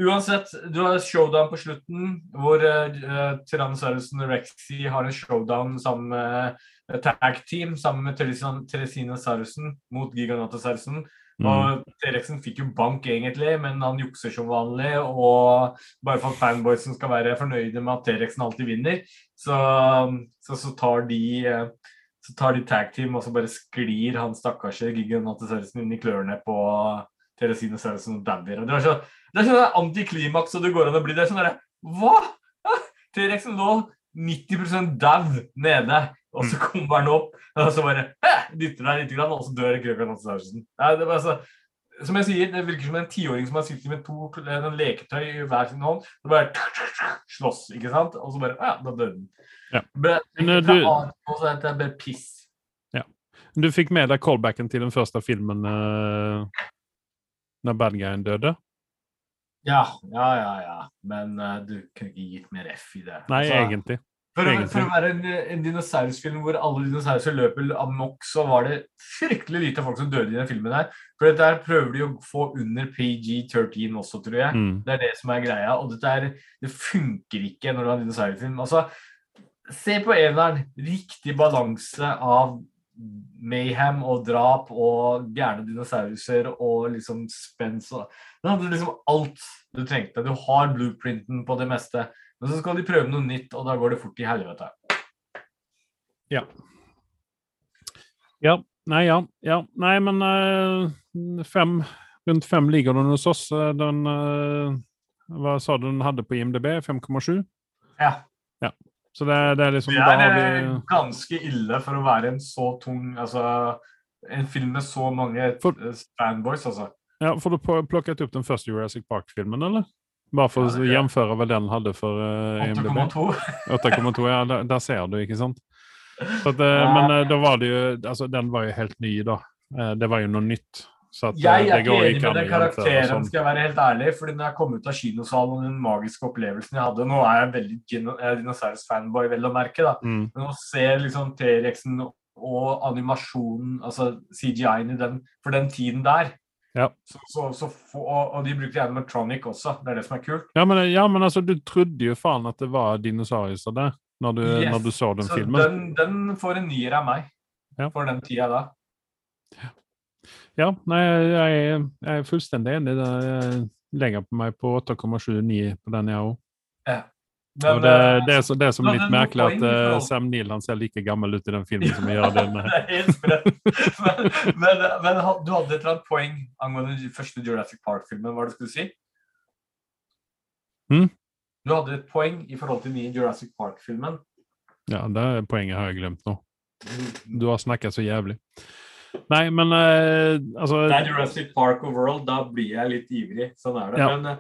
Speaker 2: uansett, du har showdown på slutten, hvor uh, Tyrannosaurusen Rexy har en showdown sammen med uh, tag team sammen med Teresina Saurusen mot Giganotosaurusen.
Speaker 1: Mm.
Speaker 2: Og T-rexen fikk jo bank, egentlig, men han jukser som vanlig. Og bare for at som skal være fornøyde med at T-rexen alltid vinner, så, så, så tar de så tar de tag team, og så bare sklir han stakkars Giganotosaurusen inn i klørne på Teresinosaurus'en og dabber. Og det er så, det er sånn antiklimaks og det går an å bli. Det er sånn derre Hva?! T-rexen lå 90% dau nede, og så kommer han opp, og så bare dytter deg litt, grann, og så dør. Nei, det var altså som jeg sier, Det virker som en tiåring som har sittet med to en leketøy i hver sin hånd. og bare slåss, ikke sant? Og så bare Ja, da døde den.
Speaker 1: Ja.
Speaker 2: Men,
Speaker 1: Men, du-
Speaker 2: så er det bare piss.
Speaker 1: Du fikk med deg callbacken til den første filmen uh, når bad guyen døde?
Speaker 2: Ja, ja, ja. ja. Men uh, du kunne ikke gitt mer F i det.
Speaker 1: Nei,
Speaker 2: Altså,
Speaker 1: egentlig.
Speaker 2: For, for å være en, en dinosaurfilm hvor alle dinosaurer løper amok, så var det fryktelig lite folk som døde i den filmen her. For dette her prøver de å få under PG-13 også, tror jeg.
Speaker 1: Mm.
Speaker 2: Det er det som er greia. Og dette er, det funker ikke når du har en dinosaurfilm. Altså, se på eneren. Riktig balanse av mayhem og drap og gærne dinosaurer og liksom spens og Den hadde liksom alt du trengte. Du har blueprinten på det meste. Men så skal de prøve noe nytt, og da går det fort i helvete.
Speaker 1: Ja. Ja. Nei, ja. ja. Nei, men uh, fem, rundt fem ligger den hos oss. Eh, Den uh, Hva sa du den hadde på IMDb? 5,7?
Speaker 2: Ja.
Speaker 1: Så det, det er liksom
Speaker 2: Det er
Speaker 1: vi
Speaker 2: ganske ille for å være en så tung Altså en film med så mange
Speaker 1: For-
Speaker 2: fanboys, altså.
Speaker 1: Ja, Får du plukket opp den første Jurassic Park-filmen, eller? Bare for å gjenføre hva den hadde for uh, IMDb?
Speaker 2: 8,2.
Speaker 1: 8,2, ja, der, der ser du, ikke sant? Så at, eh, Men eh, da var det jo Altså, den var jo helt ny, da. Eh, det var jo noe nytt. Så at,
Speaker 2: Jeg
Speaker 1: eh,
Speaker 2: er ikke enig med den karakteren,
Speaker 1: sånn.
Speaker 2: skal jeg være helt ærlig. fordi når jeg kom ut av kinosalen og den magiske opplevelsen jeg hadde Nå er jeg veldig dino- Dinosaurus-fanboy, vel å merke, da.
Speaker 1: Mm.
Speaker 2: Men å se liksom T-rexen og animasjonen, altså CGI-en i den for den tiden der
Speaker 1: Ja.
Speaker 2: så, så, så og, og de brukte animatronic også. Det er det som er kult.
Speaker 1: Ja, men, ja, men altså, du trodde jo faen at det var dinosaurer der når du,
Speaker 2: Yes.
Speaker 1: når du så den
Speaker 2: Så
Speaker 1: filmen.
Speaker 2: den, den får en nier av meg
Speaker 1: Ja.
Speaker 2: for den tida da.
Speaker 1: Ja, nei, jeg, jeg er fullstendig enig. Jeg legger på meg på 8,79 på den, jeg òg.
Speaker 2: Men,
Speaker 1: det,
Speaker 2: eh,
Speaker 1: det, er så, det er så litt merkelig at
Speaker 2: forhold-
Speaker 1: Sam Neill han ser like gammel ut i den filmen som han gjør den.
Speaker 2: men, men, men du hadde et eller annet poeng angående den første Jurassic Park-filmen. Hva er det du skulle si?
Speaker 1: Hmm?
Speaker 2: Du hadde et poeng i forhold til den nye Jurassic Park-filmen.
Speaker 1: Ja, det er poenget har jeg glemt nå. Du har snakket så jævlig. Nei, men uh, altså
Speaker 2: Det er Jurassic Park og World, da blir jeg litt ivrig. Sånn er det.
Speaker 1: Ja.
Speaker 2: Men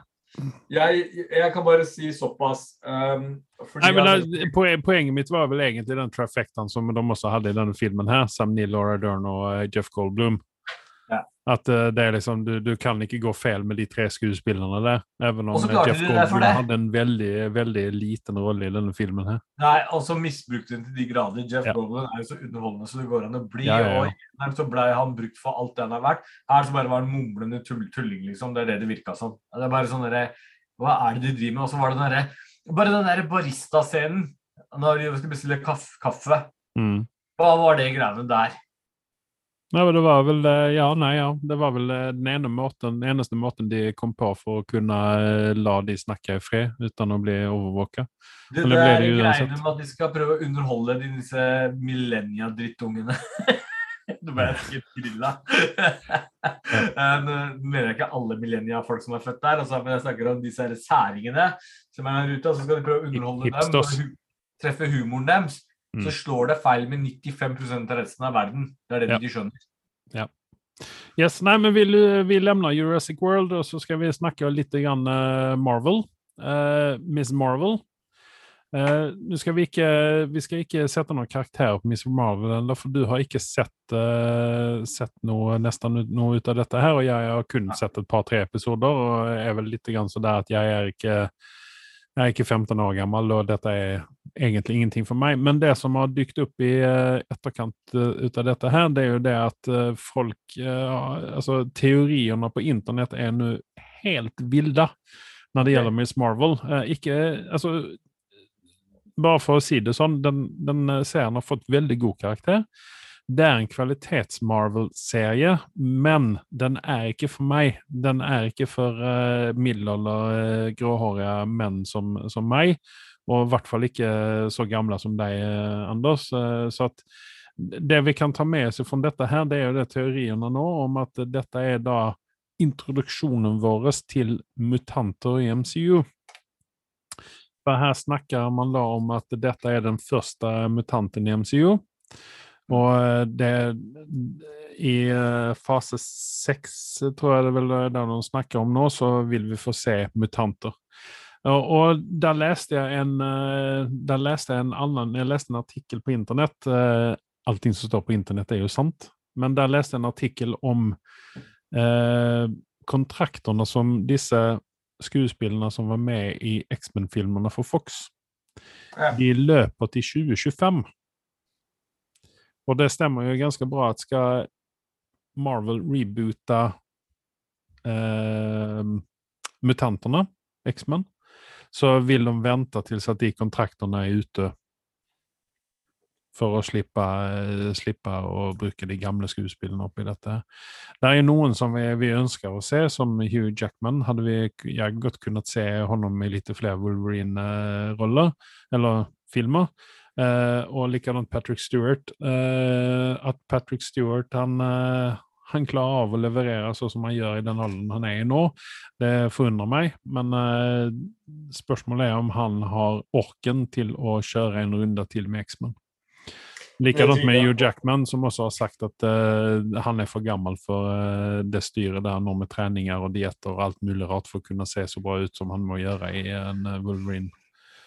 Speaker 2: jeg, jeg kan bare si såpass um,
Speaker 1: Nei, men da, poen- Poenget mitt var vel egentlig den trafectaen som de også hadde i denne filmen. her, Sam Neill, Laura Dern og eh, Jeff Goldblum. At uh, det er liksom, du, du kan ikke gå feil med de tre skuespillerne der. Even om eh, Jeff Goldblum hadde en veldig veldig liten rolle i denne filmen. her.
Speaker 2: Nei, og så misbrukte hun til de grader. Jeff
Speaker 1: Ja.
Speaker 2: Goldblum er jo så underholdende så det går an å bli.
Speaker 1: Ja, ja, ja.
Speaker 2: Og så ble han brukt for alt det han er verdt. Her så bare var han mumlende tull, tulling, liksom. Det er det det virka som. Det er bare sånn derre Hva er det de driver med? Og så var det den derre Bare den derre barista-scenen. Når de skulle bestille kaff, kaffe.
Speaker 1: Mm.
Speaker 2: Hva var det greiene der?
Speaker 1: Nei, men det var vel Ja, nei, ja. Det var vel eh, den ene måten, den eneste måten de kom på for å kunne eh, la de snakke i fred uten å bli overvåka.
Speaker 2: Det, det er
Speaker 1: det
Speaker 2: greiene med at de skal prøve å underholde de, disse millennia-drittungene. Nå ble jeg sikkert grilla. Eh, Nå mener jeg ikke alle millennia-folk som er født der, altså, men jeg snakker om disse særingene som er der ute. Så skal de prøve å underholde dem og treffe humoren deres.
Speaker 1: Mm.
Speaker 2: Så slår det feil med 95% av resten av verden. Det er det
Speaker 1: Ja.
Speaker 2: de skjønner. skjønner.
Speaker 1: Yes, nei, men vi, vi lämnar Jurassic World og så skal vi snakke litt grann eh, Marvel. Uh, Miss Marvel. Uh, nu skal vi ikke, vi skal ikke sette noen karakter på Miss Marvel, for du har ikke sett, uh, sett noe, nesten noe ut av dette her, og jeg har kun sett et par-tre episoder, og er vel litt grann så der at jeg er ikke jeg er ikke 15 år gammel, og dette er egentlig ingenting for meg. Men det som har dykt opp i eh, etterkant eh, ut av dette her, det er jo det at eh, folk Altså, teoriene på internett er nå helt ville når det gjelder Miss Marvel. Ikke Altså, bare for å si det sånn, den, den serien har fått veldig god karakter. Det er en kvalitets-Marvel-serie, men den er ikke for meg. Den er ikke for uh, middelalder, uh, gråhårige menn som, som meg, og i hvert fall ikke så gamle som deg, eh, Anders. Uh, så at det vi kan ta med oss fra dette her, det er jo det teoriene nå om at dette er da introduksjonen vår til mutanter i MCU. For her snakker man da om at dette er den første mutanten i MCU. Og eh, det I eh, fase seks, tror jeg det vel er det de snakker om nå, så vil vi få se mutanter. Og, og der leste jeg en eh, der leste jeg en annen Jeg leste en artikkel på internett. eh, Allting som står på internett, er jo sant. Men der leste jeg en artikkel om eh, kontraktene som disse skuespillerne som var med i X-Men-filmene for Fox, de løper til 2025. Og det stemmer jo ganske bra at skal Marvel reboote eh, mutantene, X-Men, så vil de vente til at de kontraktene er ute for å slippe, slippe å bruke de gamle skuespillene oppi dette. Det er jo noen som vi, vi ønsker å se, som Hugh Jackman. Hadde vi ja, godt kunnet se honom i litt flere Wolverine-roller, eller filmer. Eh, og likadant Patrick Stewart. Eh, at Patrick Stewart han, eh, han klarer av å leverere sånn som han gjør i den alderen han er i nå, det forundrer meg. Men eh, spørsmålet er om han har orken til å kjøre en runde til med X-Men. Likadant med Hugh Jackman, som også har sagt at eh, han er for gammel for eh, det styret der nå med treninger og dietter og alt mulig rart for å kunne se så bra ut som han må gjøre i en Wolverine.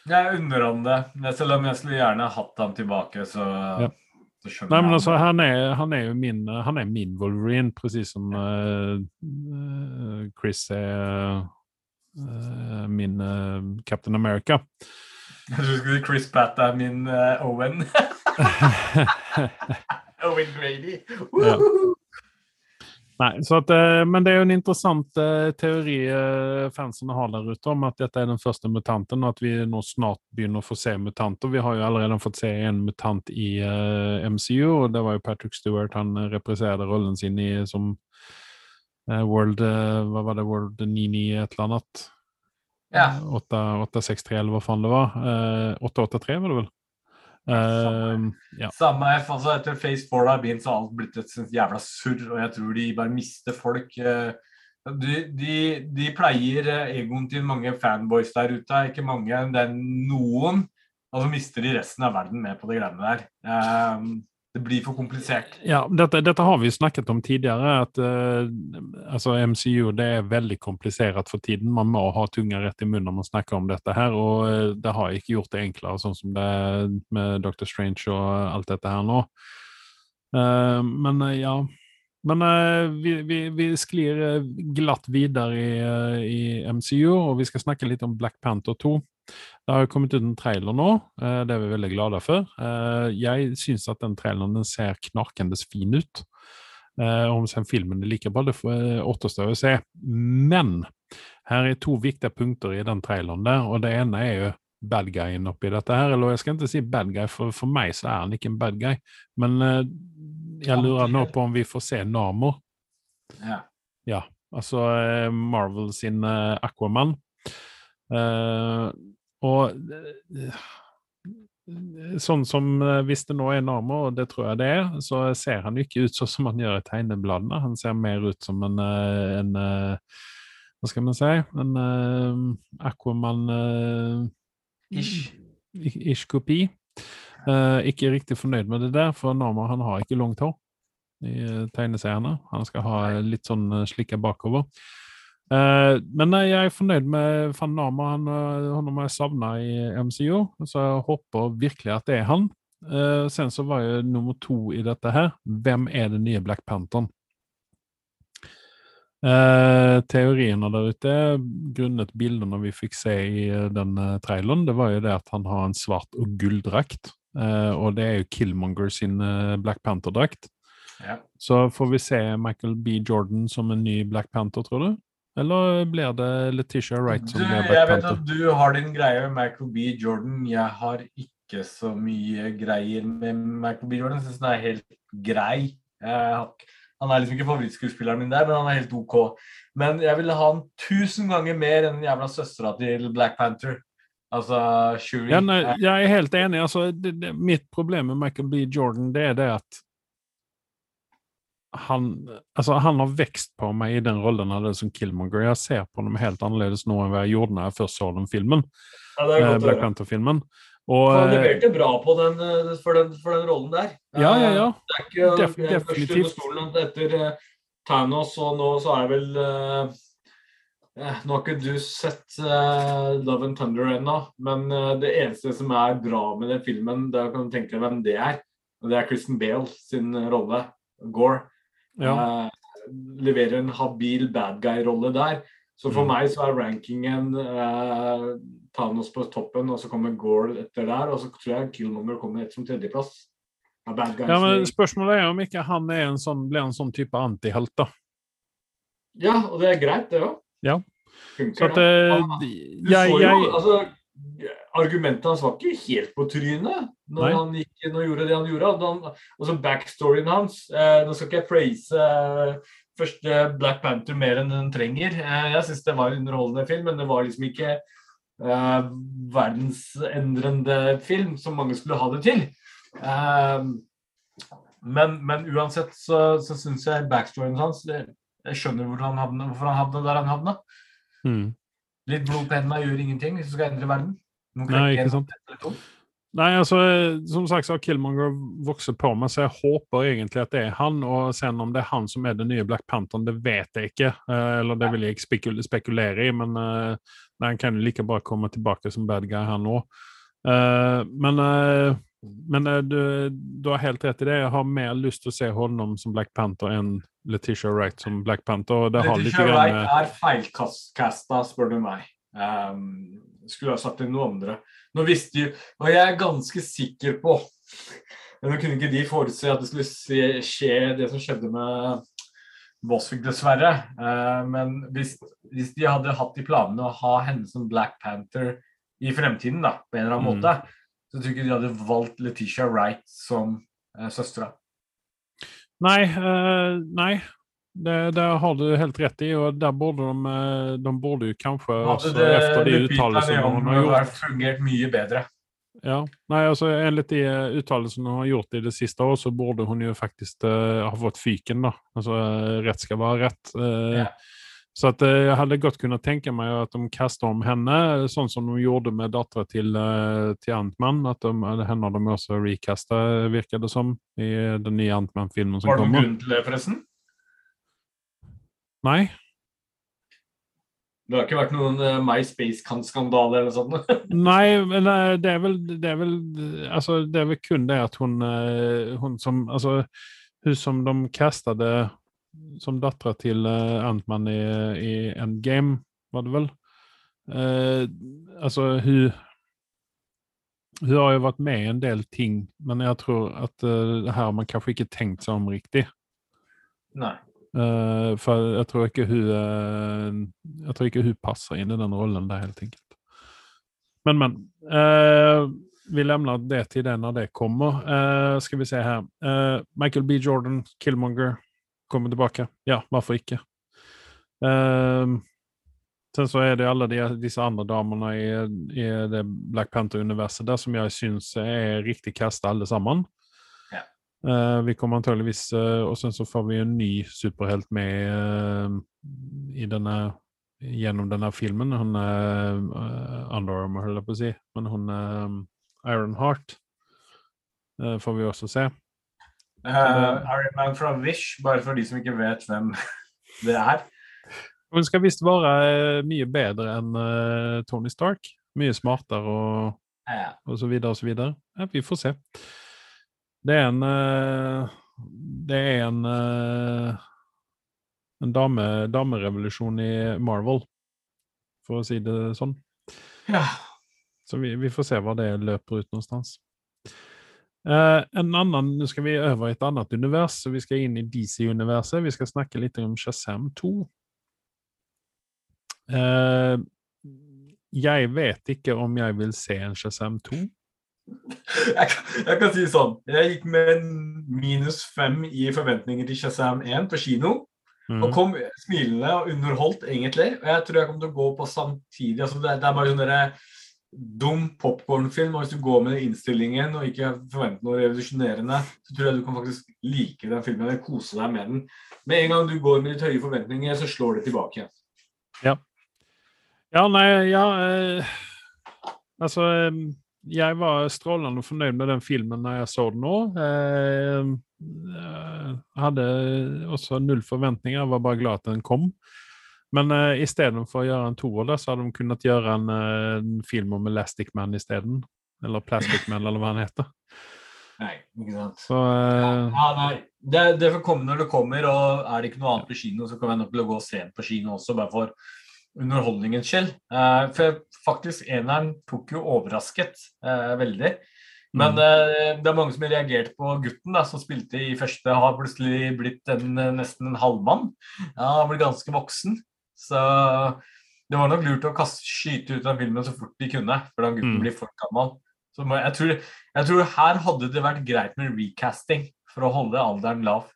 Speaker 2: Jeg unner ham det. Selv om jeg skulle gjerne hatt ham tilbake, så
Speaker 1: Ja.
Speaker 2: så skjønner
Speaker 1: Nei, men
Speaker 2: jeg
Speaker 1: han, er, han er jo min, han er min Wolverine, precis som eh, Chris er uh, min uh, Captain America.
Speaker 2: Jeg skulle si Chris Pat er min Owen. Owen Grady. Woohoo!
Speaker 1: Nej, så att, eh, men det er jo en interessant eh, teori eh, fansen har der ute om at dette er den første mutanten og at vi nå snart begynner å få se mutanter. Vi har jo allerede fått se en mutant i MCU og det var jo Patrick Stewart, han eh, rollen sin i som World, Hva var det, World 99 et eller annet?
Speaker 2: Ja.
Speaker 1: 8, 863 eller hva faen det var. Eh, 883 var det väl? Eh, ja.
Speaker 2: Samme F, altså etter Phase 4 har begynt, så har alt blitt et jævla surr, og jeg tror de bare mister folk. eh, De, de, de pleier eh, egoen til mange fanboys der ute, ikke mange, det er noen. Og så mister de resten av verden med på de greiene der. Eh, Det blir for komplisert.
Speaker 1: Ja, dette, dette, har vi snakket om tidligere. at uh, altså MCU det er veldig komplisert for tiden. Man må ha tunga rett i munnen når man snakker om dette. her, och eh, det har ikke gjort det enklere, sånn som det er med Doctor Strange og alt dette her nå. Uh, men uh, ja, men vi, vi, vi sklir glatt videre i, i MCU og vi skal snakke litt om Black Panther 2. Det har jo kommet ut en trailer nå, eh, det er vi veldig glade for. Eh, Jeg syns at den traileren den ser knarkendes fin ut. Eh, Om sen filmen er like bra, det återstår å se. Men her er to viktige punkter i den traileren der, og det ene er jo bad guyen oppi dette her. Eller jeg skal ikke si bad guy, for for meg så er han ikke en bad guy. Men jeg lurer nå på om vi får se Namor.
Speaker 2: Ja.
Speaker 1: Ja, altså Marvel sin Aquaman. Og eh, sånn som eh, hvis det nå er Namor, og det tror jeg det er, så ser han jo ikke ut sånn som han gjør i tegnebladene. Han ser mer ut som en, eh, en Hva skal man si? En Aquaman eh,
Speaker 2: Ish.
Speaker 1: Ish-kopi. Eh, ikke riktig fornøyd med det der, for Namor han har ikke langt hår i tegneseriene. Han skal ha litt sånn slikka bakover. Eh, men jeg er fornøyd med Van Nama. Han, han har jeg savna i MCO, så jeg håper virkelig at det er han. Eh, sen så var jo nummer to i dette her Hvem er den nye Black Pantheren? Uh, teoriene der ute, grunnet bildene vi fikk se i eh, den eh, traileren, det var jo det at han har en svart og gulldrakt. Uh, og det er jo Killmonger sin uh, Black Panther-drakt.
Speaker 2: Ja.
Speaker 1: Så får vi se Michael B. Jordan som en ny Black Panther, tror du? Eller blir det Letitia Wright
Speaker 2: Du,
Speaker 1: som blir
Speaker 2: jeg vet
Speaker 1: Panther?
Speaker 2: at du har din greie med Michael B. Jordan. Jeg har ikke så mye greier med Michael B. Jordan. Jeg syns han er helt grei. Jeg han er liksom ikke favorittskuespilleren min der, men han er helt OK. Men jeg ville ha han tusen ganger mer enn den jævla søstera til Black Panther. Altså Shuri.
Speaker 1: Ja, nei, jeg er helt enig. Altså, det, det, mitt problem med Michael B. Jordan det er det at han, altså, han har vekst på meg i den rollen han hadde som Killmonger. Jeg ser på ham helt annerledes nå enn hva jeg gjorde når jeg først så den filmen.
Speaker 2: Ja, det er
Speaker 1: eh,
Speaker 2: godt
Speaker 1: Black. Panther-filmen. Og
Speaker 2: Han
Speaker 1: eh,
Speaker 2: leverte bra på den, eh, for, den, for den rollen der.
Speaker 1: Ja, ja, ja.
Speaker 2: Det er ikke
Speaker 1: Def-
Speaker 2: er
Speaker 1: definitivt.
Speaker 2: stolen etter uh, Thanos, og nå så er det vel uh, eh, Nå har ikke du sett uh, Love and Thunder ennå, men eh, det eneste som er bra med den filmen, da kan du tenke deg hvem det er. Det er Kristen Bale sin eh, rolle, Gore.
Speaker 1: Ja.
Speaker 2: Eh, leverer en habil bad guy-rolle der. Så for
Speaker 1: Mm.
Speaker 2: meg så er rankingen eh, Thanos på toppen, og så kommer Gore etter der. Og så tror jeg Killmonger kommer etter som tredjeplass.
Speaker 1: Ja, men spørsmålet er om ikke han er en sånn, blir en sånn type antihelt, da.
Speaker 2: Ja, og det er greit, det òg.
Speaker 1: Ja. Så
Speaker 2: Funker,
Speaker 1: at
Speaker 2: det.
Speaker 1: eh,
Speaker 2: Du
Speaker 1: jeg,
Speaker 2: så jo,
Speaker 1: jeg,
Speaker 2: altså, Argumentet hans var ikke helt på trynet når
Speaker 1: Nei.
Speaker 2: han gikk inn og gjorde det han gjorde. Han, altså backstoryen hans eh, Nå skal ikke jeg praise eh, første Black Panther mer enn den trenger. Eh, jeg syns det var en underholdende film, men det var liksom ikke eh, verdensendrende film som mange skulle ha det til. Eh, men, men uansett så, så syns jeg backstoryen hans Jeg skjønner han havna, hvorfor han havna der han havna.
Speaker 1: mm.
Speaker 2: Litt blod på hendene gjør ingenting hvis du skal endre verden.
Speaker 1: Nei, ikke sant. Nei, altså, som sagt så har Killmonger vokst på meg, så jeg håper egentlig at det er han. Og sen om det er han som er den nye Black Pantheren, det vet jeg ikke. Eh, eller det vil jeg ikke spekulere i, men nei, han kan jo like bra komme tilbake som bad guy, han òg. men eh, Men eh, du, du har helt rett i det. Jeg har mer lyst til å se honom som Black Panther enn Letitia Wright som Black Panther.
Speaker 2: Letitia
Speaker 1: grann
Speaker 2: Wright er feilkasta, spør du meg. Um, skulle ha sagt inn noe andre. Nå visste jo, og jeg er ganske sikker på men Nå kunne ikke de forutse at det skulle skje det som skjedde med Bosvik, dessverre. Eh, men hvis, hvis de hadde hatt i planene å ha henne som Black Panther i fremtiden, da, på en eller annen
Speaker 1: Mm.
Speaker 2: måte, så tror jeg ikke de hadde valgt Letitia Wright som uh, søstera.
Speaker 1: Nei, uh, nei. Det, det har du helt rett i, og der burde de, eh, de burde jo kanskje også
Speaker 2: det,
Speaker 1: efter de uttalelsene hun har gjort
Speaker 2: fungert mye bedre.
Speaker 1: Ja, nei, altså Enligt de eh, uttalelsene hun har gjort i det siste år, så burde hun jo faktisk uh, ha fått fyken. da. Altså, Rett skal være rett. Uh,
Speaker 2: Ja.
Speaker 1: Så at uh, jeg hadde godt kunnet tenke meg at de kastet om henne, sånn som de gjorde med dattera til, uh, til Antman. At de, henne de også recasta, virker det som, i den nye Antman-filmen som
Speaker 2: Var det noen grunn til det, forresten?
Speaker 1: Nei,
Speaker 2: Det har ikke vært noen uh, MySpace-skandale eller sånt?
Speaker 1: Nei, men eh, det er vel Det er vel, altså, det er vel kun det at hun, eh, hun som Altså, hun som de castade som dattera til Antman i, i Endgame, var det vel? Eh, altså, hun Hun har jo vært med i en del ting, men jeg tror at uh, her har man kanskje ikke tenkt seg om riktig.
Speaker 2: Nei.
Speaker 1: Eh, for jeg tror ikke hun uh, Jeg tror ikke hun passer inn i den rollen der, helt enkelt. Men, men. Uh, vi lämnar det til det når det kommer. Skal vi se her. Michael B. Jordan, Killmonger, kommer tilbake. Ja, hvorfor ikke? Sen så er det alle de, disse andre damene i, i det Black Panther-universet der som jeg syns er riktig kasta, alle sammen. Eh, vi kommer antageligvis uh, Og sen så får vi en ny superhelt med uh, i denne gjennom denne filmen. Hun er uh, Under Armour, holdt jeg på å si. Men hun er Iron Heart får vi også se.
Speaker 2: Uh, Iron Man fra Wish, bare for de som ikke vet hvem det er.
Speaker 1: Hun skal visst være mye bedre enn Tony Stark. Mye smartere og,
Speaker 2: Ja.
Speaker 1: og så videre og så videre. Ja, vi får se. Det er en eh, Det er en eh, en dame, damerevolusjon i Marvel, for å si det sånn.
Speaker 2: ja.
Speaker 1: Så vi, vi får se hva det løper ut någonstans. Eh, en annen, Nå skal vi over i et annet univers, så vi skal inn i DC-universet. Vi skal snakke litt om Shazam 2. Uh, jeg vet ikke om jeg vil se en Shazam 2.
Speaker 2: Jeg, kan- jeg kan si sånn. Jeg gikk med minus fem i forventninger til Shazam 1 på kino.
Speaker 1: Mm.
Speaker 2: Og kom smilende og underholdt, egentlig. Og jeg tror jeg kommer til å gå på samtidig. altså Det, det er bare sånn derre dum popkornfilm. Og hvis du går med den innstillingen og ikke forventer noe revolusjonerende, så tror jeg du kan faktisk like den filmen eller kose deg med den. Med en gang du går med litt høye forventninger, så slår det tilbake igjen.
Speaker 1: Ja, nei, ja eh, Altså, eh, jeg var strålende fornøyd med den filmen når jeg så den nå. Eh, eh, hadde også null forventninger, jeg var bare glad at den kom. Men eh, istedenfor å gjøre en toer, så hadde de kunnet gjøre en, en film om Elastic Man isteden. Eller Plastic Man, eller hva han heter.
Speaker 2: Nei, ikke sant.
Speaker 1: Så eh,
Speaker 2: Ja, nei. Det, det får komme når det kommer, og er det ikke noe annet på kino, så kan vi nok gå sent på kino også, bare for underholdningens skyld. Eh, for faktisk, eneren tok jo overrasket eh, veldig. Men
Speaker 1: Mm.
Speaker 2: eh, det er mange som har reagert på gutten da, som spilte i første, har plutselig blitt en, nesten en halvmann. Ja, han ble ganske voksen. Så det var nok lurt å kaste, skyte ut den filmen så fort de kunne, for den gutten
Speaker 1: Mm.
Speaker 2: blir for gammel. Så jeg, tror, jeg tror her hadde det vært greit med recasting for å holde alderen lav.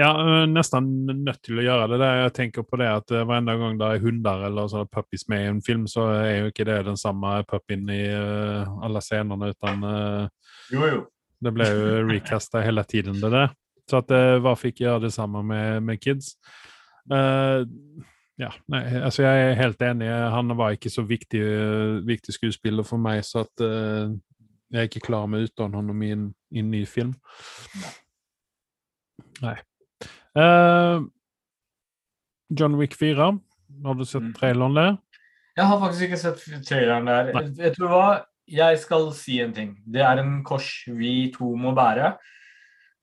Speaker 1: Ja, nesten nødt til å gjøre det. Der. Jeg tenker på det at uh, hver eneste gang det er hunder eller sånne puppies med i en film, så er jo ikke det den samme puppien i øh, alle scenene, uten øh,
Speaker 2: Jo, jo.
Speaker 1: det ble jo recasta hele tiden, det der. Så at uh, hvorfor ikke gjøre det samme med, med kids? Uh, ja, nei, altså jeg er helt enig. Han var ikke så viktig, viktig skuespiller for meg, så at jeg er ikke klar med uten ham i en, i en ny film. Nei. Eh, John Wick 4. Har du sett
Speaker 2: Mm.
Speaker 1: traileren der?
Speaker 2: Jeg har faktisk ikke sett traileren der.
Speaker 1: Nei.
Speaker 2: Jeg, hva? tror jeg skal si en ting. Det er en kors vi to må bære.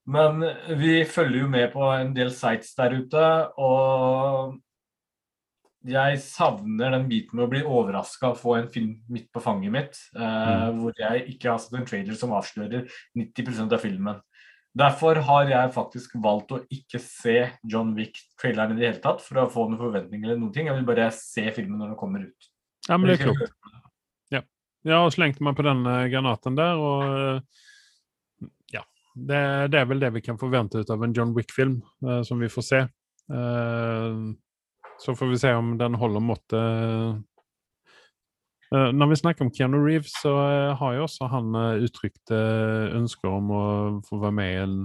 Speaker 2: Men vi følger jo med på en del sites der ute, og jeg savner den biten med å bli overraska og få en film midt på fanget mitt, eh,
Speaker 1: Mm.
Speaker 2: hvor jeg ikke har sett en trailer som avslører 90% av filmen. Derfor har jeg faktisk valgt å ikke se John Wick-traileren i det hele tatt, for å få noen forventninger eller noen ting. Jeg vil bare se filmen når den kommer ut.
Speaker 1: Ja, men det er klokt.
Speaker 2: Ja.
Speaker 1: Jeg har slengt meg på den eh, granaten der, og eh, ja. Det, det er vel det vi kan forvente ut av en John Wick-film, eh, som vi får se. Eh, så får vi se om den holder måttet. Eh, når vi snakker om Keanu Reeves, så eh, har jo også han eh, uttrykt ønsker om å få være med i en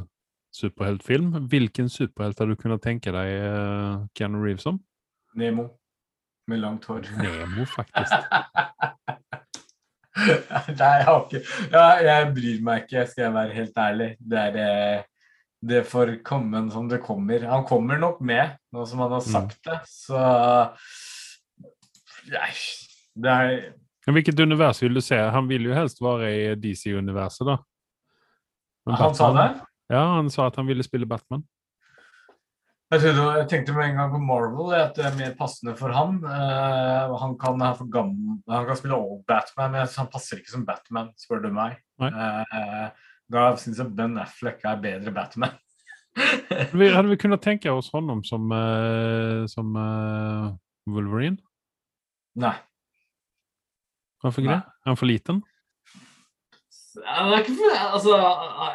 Speaker 1: superheltfilm. Hvilken superhelt har du kunnet tenke deg Keanu Reeves som?
Speaker 2: Nemo med langt hår.
Speaker 1: Nemo, faktisk.
Speaker 2: Nei, jeg har ikke ja, Jeg bryr meg ikke, skal jeg være helt ærlig. Det er Det får komme som det kommer. Han kommer nok med, nå som han har sagt det, så Nei, det
Speaker 1: Men hvilket univers vil du se? Han vil jo helst være i DC-universet, da. Men
Speaker 2: Han sa det?
Speaker 1: Ja, han sa at han ville spille Batman.
Speaker 2: Jeg, trodde, jeg tenkte med en gang på Marvel, at det er mer passende for han. Uh, han, kan, for gammel, han kan spille old Batman, men han passer ikke som Batman, spør du meg. Eh, da syns jeg Ben Affleck er bedre Batman.
Speaker 1: Vi, hadde vi kunnet tenke oss honom som, uh, som Wolverine?
Speaker 2: Nei.
Speaker 1: Hvorfor ikke det? Er han for liten?
Speaker 2: For, altså,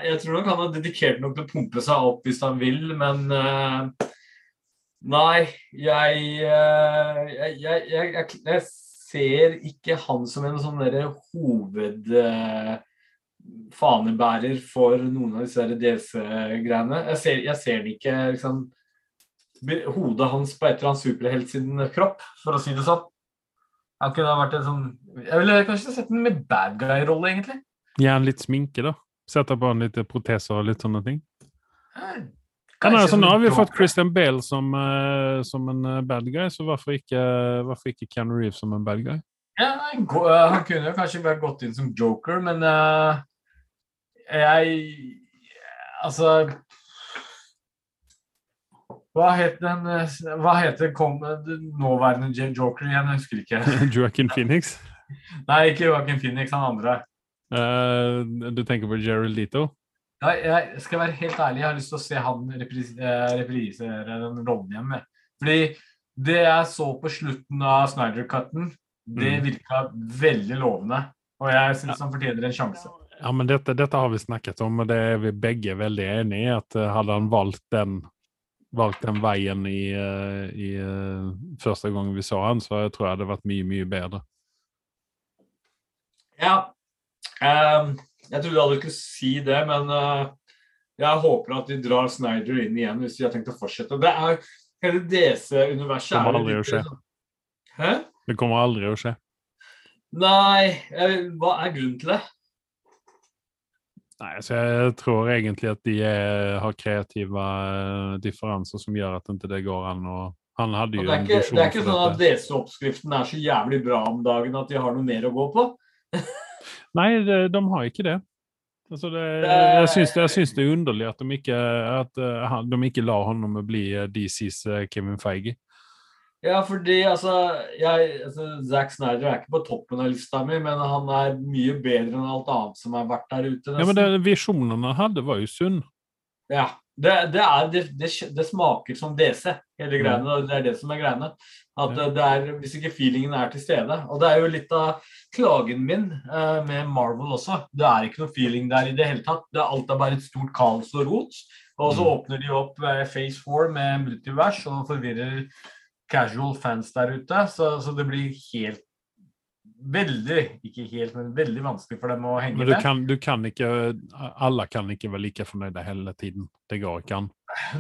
Speaker 2: jeg tror nok han er dedikert nok til å pumpe seg opp hvis han vil, men uh, Nei, jeg, uh, jeg, jeg, jeg, ser ikke han som en sånn derre hoved uh, fanebærer for noen av disse DC-greiene. Jeg ser, jeg ser det ikke liksom Hodet hans på et eller annet superhelt sin kropp, for å si det sånn. Han kunne ha vært en sånn Jeg ville kanskje sett ham med bad guy-rolle, egentlig.
Speaker 1: Gi han litt sminke, da. Sette på han litt proteser og litt sånne ting.
Speaker 2: Ja,
Speaker 1: nei, altså, nå har vi fått Christian Bale som, uh, som en eh, bad guy, så hvorfor ikke, hvorfor ikke Keanu Reeves som en bad guy?
Speaker 2: Ja, nei, gå- eh, han kunne jo kanskje vært gått inn som joker, men eh, jeg Altså Hva het den eh, Hva heter kom, nåværende joker igjen? Jeg husker ikke.
Speaker 1: Joaquin Phoenix?
Speaker 2: Nei, ikke Joaquin Phoenix, han andre.
Speaker 1: Uh, du tenker på Gerald Leto?
Speaker 2: Nei, jeg skal være helt ærlig, jeg har lyst til å se han repris, eh, reprisere den rollen igjen. Med. Fordi det jeg så på slutten av Snyder-cutten, det
Speaker 1: Mm.
Speaker 2: virka veldig lovende. Og jeg syns han fortjener en sjanse.
Speaker 1: Ja, men dette, dette har vi snakket om, og det er vi begge veldig enig i. At hadde han valgt den, valgt den veien i, eh, i eh, første gang vi så han, så jeg tror jeg det hadde vært mye, mye bedre.
Speaker 2: Ja. Um, jeg trodde aldri skulle si det, men uh, jeg håper at de drar Snyder inn igjen hvis de har tenkt å fortsette. Det er Hele DC-universet Det
Speaker 1: Kommer
Speaker 2: er
Speaker 1: aldri å skje.
Speaker 2: sånn- Hæ?
Speaker 1: Det kommer aldri å skje.
Speaker 2: Nei, hva er grunnen til det?
Speaker 1: Nei, så jeg tror egentlig at de er, har kreative eh, differanser som gjør at ikke det går an å Han hadde jo
Speaker 2: det, er ikke, det er ikke sånn at. DC-oppskriften er så jævlig bra om dagen at de har noe mer å gå på.
Speaker 1: Nei, de, de har ikke det. Altså det,
Speaker 2: Det-
Speaker 1: jeg, syns, jeg syns det er underlig at de ikke, at, eh, de ikke lar ham bli eh, DCs eh, Kevin Feige.
Speaker 2: Ja, fordi altså, jeg, altså Zack Snyder er ikke på toppen av lista mi, men han er mye bedre enn alt annet som har vært der ute.
Speaker 1: Ja, men det, Visjonene han hadde, var jo sunn.
Speaker 2: Ja, det, det, er, det, det, smaker som DC, hele greiene. og Det er det som er greiene. At det er, Hvis ikke feelingen er til stede. Og det er jo litt av klagen min eh, med Marvel også. Det er ikke noe feeling der i det hele tatt. Det alt er bare et stort kaos og rot. Og så
Speaker 1: Mm.
Speaker 2: åpner de opp eh, Phase 4 med multivers og forvirrer casual fans der ute. Så, så det blir helt Veldig, ikke helt, men veldig vanskelig for dem å henge
Speaker 1: Men du
Speaker 2: med.
Speaker 1: kan, du kan ikke Alle kan ikke være like fornøyde hele tiden. Det går ikke an.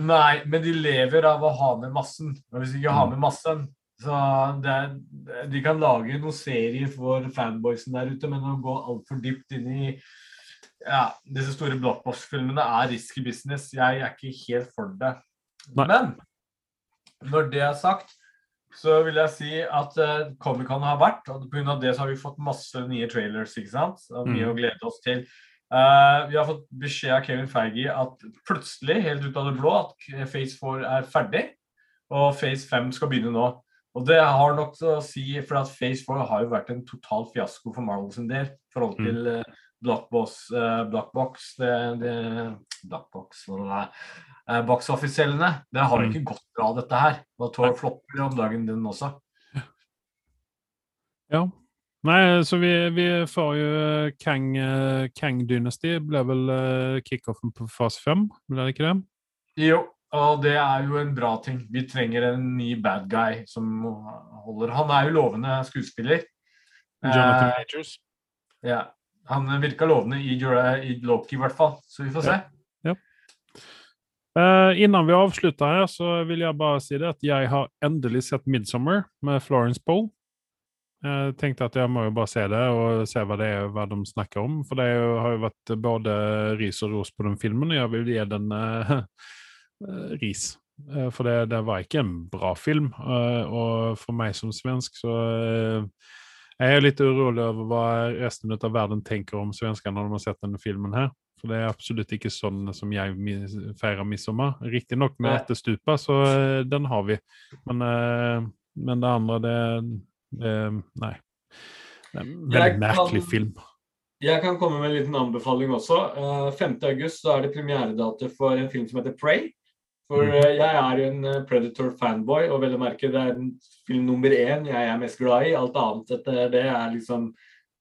Speaker 2: Nei, men de lever av å ha med massen. Og hvis de ikke har
Speaker 1: Mm.
Speaker 2: med massen, så det De kan lage noen serier for fanboysen der ute, men å gå altfor dypt inn i ja, disse store blockbox-filmene er risky business. Jeg er ikke helt for det.
Speaker 1: Nei.
Speaker 2: Men når det er sagt, så vil jeg si at uh, Comic-Con har vært, og pga. det så har vi fått masse nye trailers. ikke sant? Og mye
Speaker 1: Mm.
Speaker 2: å glede oss til. Uh, vi har fått beskjed av Kevin Feige at plutselig, helt ut av det blå, at Phase 4 er ferdig, og Phase 5 skal begynne nå. Og det har nok å si, for at Phase 4 har jo vært en total fiasko for Marvel sin del. i forhold
Speaker 1: Mm.
Speaker 2: til uh, Blockbox, Box, Blockbox det, det, det er. Uh, Box Office-cellene. Det har
Speaker 1: Mm.
Speaker 2: ikke gått bra, dette her. Da Thor flopper om dagen, den også.
Speaker 1: Ja. Nei, så vi, vi får jo eh, Kang, eh, Kang Dynasty blir vel eh, kickoffen på fase fem, blir det ikke det?
Speaker 2: Jo, og det er jo en bra ting. Vi trenger en ny bad guy som holder Han er jo lovende skuespiller.
Speaker 1: Jonathan
Speaker 2: Eh,
Speaker 1: Majors.
Speaker 2: ja. Han virka lovende i, i Loki, i hvert fall. Så vi får se.
Speaker 1: Eh, innan vi avslutter her, så vil jeg bare si det at jeg har endelig sett 'Midsummer' med Florence Poe. Jeg tenkte at jeg må jo bare se det og se hva det er hva de snakker om. For det har jo vært både ris og ros på den filmen, og jeg vil gi den eh, eh, ris. Eh, for det, det var ikke en bra film. eh, og for meg som svensk så eh, jeg er litt urolig over hva resten av verden tenker om svenskene når de har sett denne filmen her. For det er absolutt ikke sånn som jeg feirer midtsommer. Riktignok med stupet, så eh, den har vi. Men, eh, men det andre, det, det Nei. Det er en veldig merkelig film.
Speaker 2: Jeg kan komme med en liten anbefaling også. Eh, 5. august er det premieredato for en film som heter Prey. For eh, jeg er jo en eh, Predator-fanboy, og vel å merke det er film nummer én jeg er mest glad i. Alt annet etter det er liksom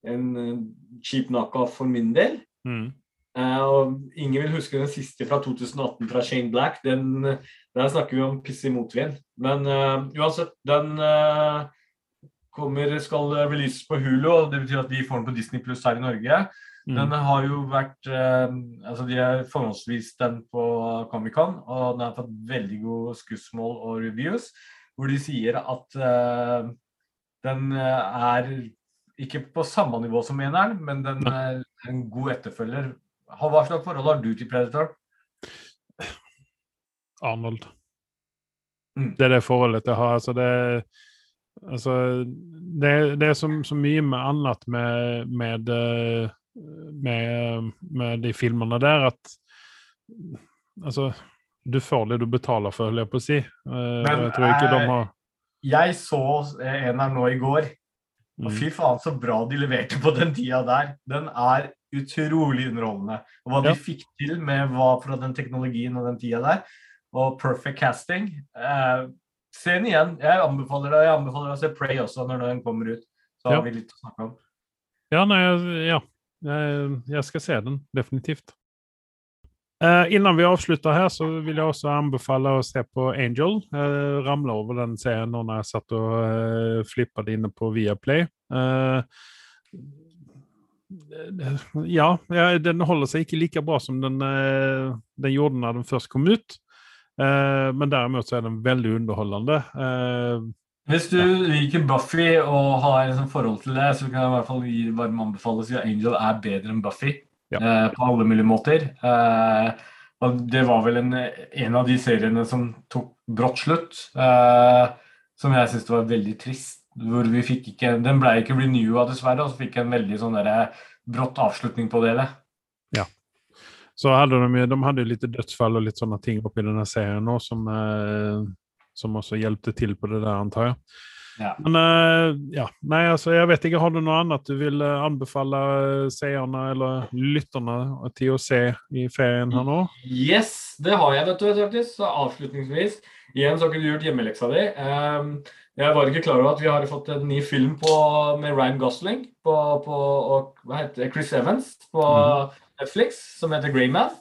Speaker 2: en eh, cheap knockoff for min del.
Speaker 1: Mm.
Speaker 2: Uh, og ingen vil huske den siste fra 2018 fra Shane Black. Den, der snakker vi om piss i motvind. Men uh, uansett, den uh, kommer, skal releases på Hulu, og det betyr at vi får den på Disney Pluss her i Norge.
Speaker 1: Mm.
Speaker 2: Den har jo vært eh, Altså, de har forholdsvis den på Comic-Con, og den har fått veldig gode skussmål og reviews, hvor de sier at eh, den eh, er ikke på samme nivå som eneren, men den er en god etterfølger. Hva slags forhold har du til Predator?
Speaker 1: Arnold.
Speaker 2: Mm.
Speaker 1: Det er det forholdet jeg har. Altså, det, altså, det, det er så, så mye med annet med, med, eh, med, med de filmene der at Altså, du får det du betaler for, holder jeg på å si. Men, jeg tror ikke de
Speaker 2: eh,
Speaker 1: har
Speaker 2: Jeg så en her nå i går, og
Speaker 1: mm.
Speaker 2: fy faen så bra de leverte på den tida der. Den er utrolig underholdende. Og hva
Speaker 1: Ja.
Speaker 2: de fikk til med hva fra den teknologien og den tida der, og perfect casting. Eh, se den igjen. Jeg anbefaler deg jeg anbefaler deg å se Pray også når den kommer ut. Så
Speaker 1: Ja.
Speaker 2: har vi litt å snakke om.
Speaker 1: Ja, nei, ja. Jeg, jeg skal se den, definitivt. Eh, innan vi avslutter her, så vil jeg også anbefale å se på Angel. Jeg ramla over den serien nå når jeg satt og flippa det inne på Viaplay. Eh, ja, den holder seg ikke like bra som den, eh, den gjorde når den først kom ut. Eh, men derimot så er den veldig underholdende.
Speaker 2: Hvis du liker Buffy og har en sånn forhold til det, så kan jeg i hvert fall gi varm at Angel er bedre enn Buffy
Speaker 1: Ja.
Speaker 2: eh, på alle mulige måter. Eh, og det var vel en, en av de seriene som tok brått slutt, eh, som jeg syns var veldig trist. Hvor vi fikk ikke, Den ble ikke renewa, dessverre, og så fikk jeg en veldig sånn der, brått avslutning på det hele.
Speaker 1: Så hadde de, de hadde litt dødsfall og litt sånne ting oppi denne serien nå, som, eh, som også hjelpte til på det der, antar jeg.
Speaker 2: Ja.
Speaker 1: Men uh, ja, nei, altså, jeg vet ikke, har du noe annet du vil eh, anbefale seerne eller lytterne til å se i ferien her nå?
Speaker 2: Yes, det har jeg, vet du, faktisk. Så avslutningsvis, igjen så har ikke du gjort hjemmeleksa di. Um, jeg var ikke klar over at vi har fått en ny film på, med Ryan Gosling på, på, og hva heter Chris Evans på
Speaker 1: mm.
Speaker 2: Netflix, som heter Greyman.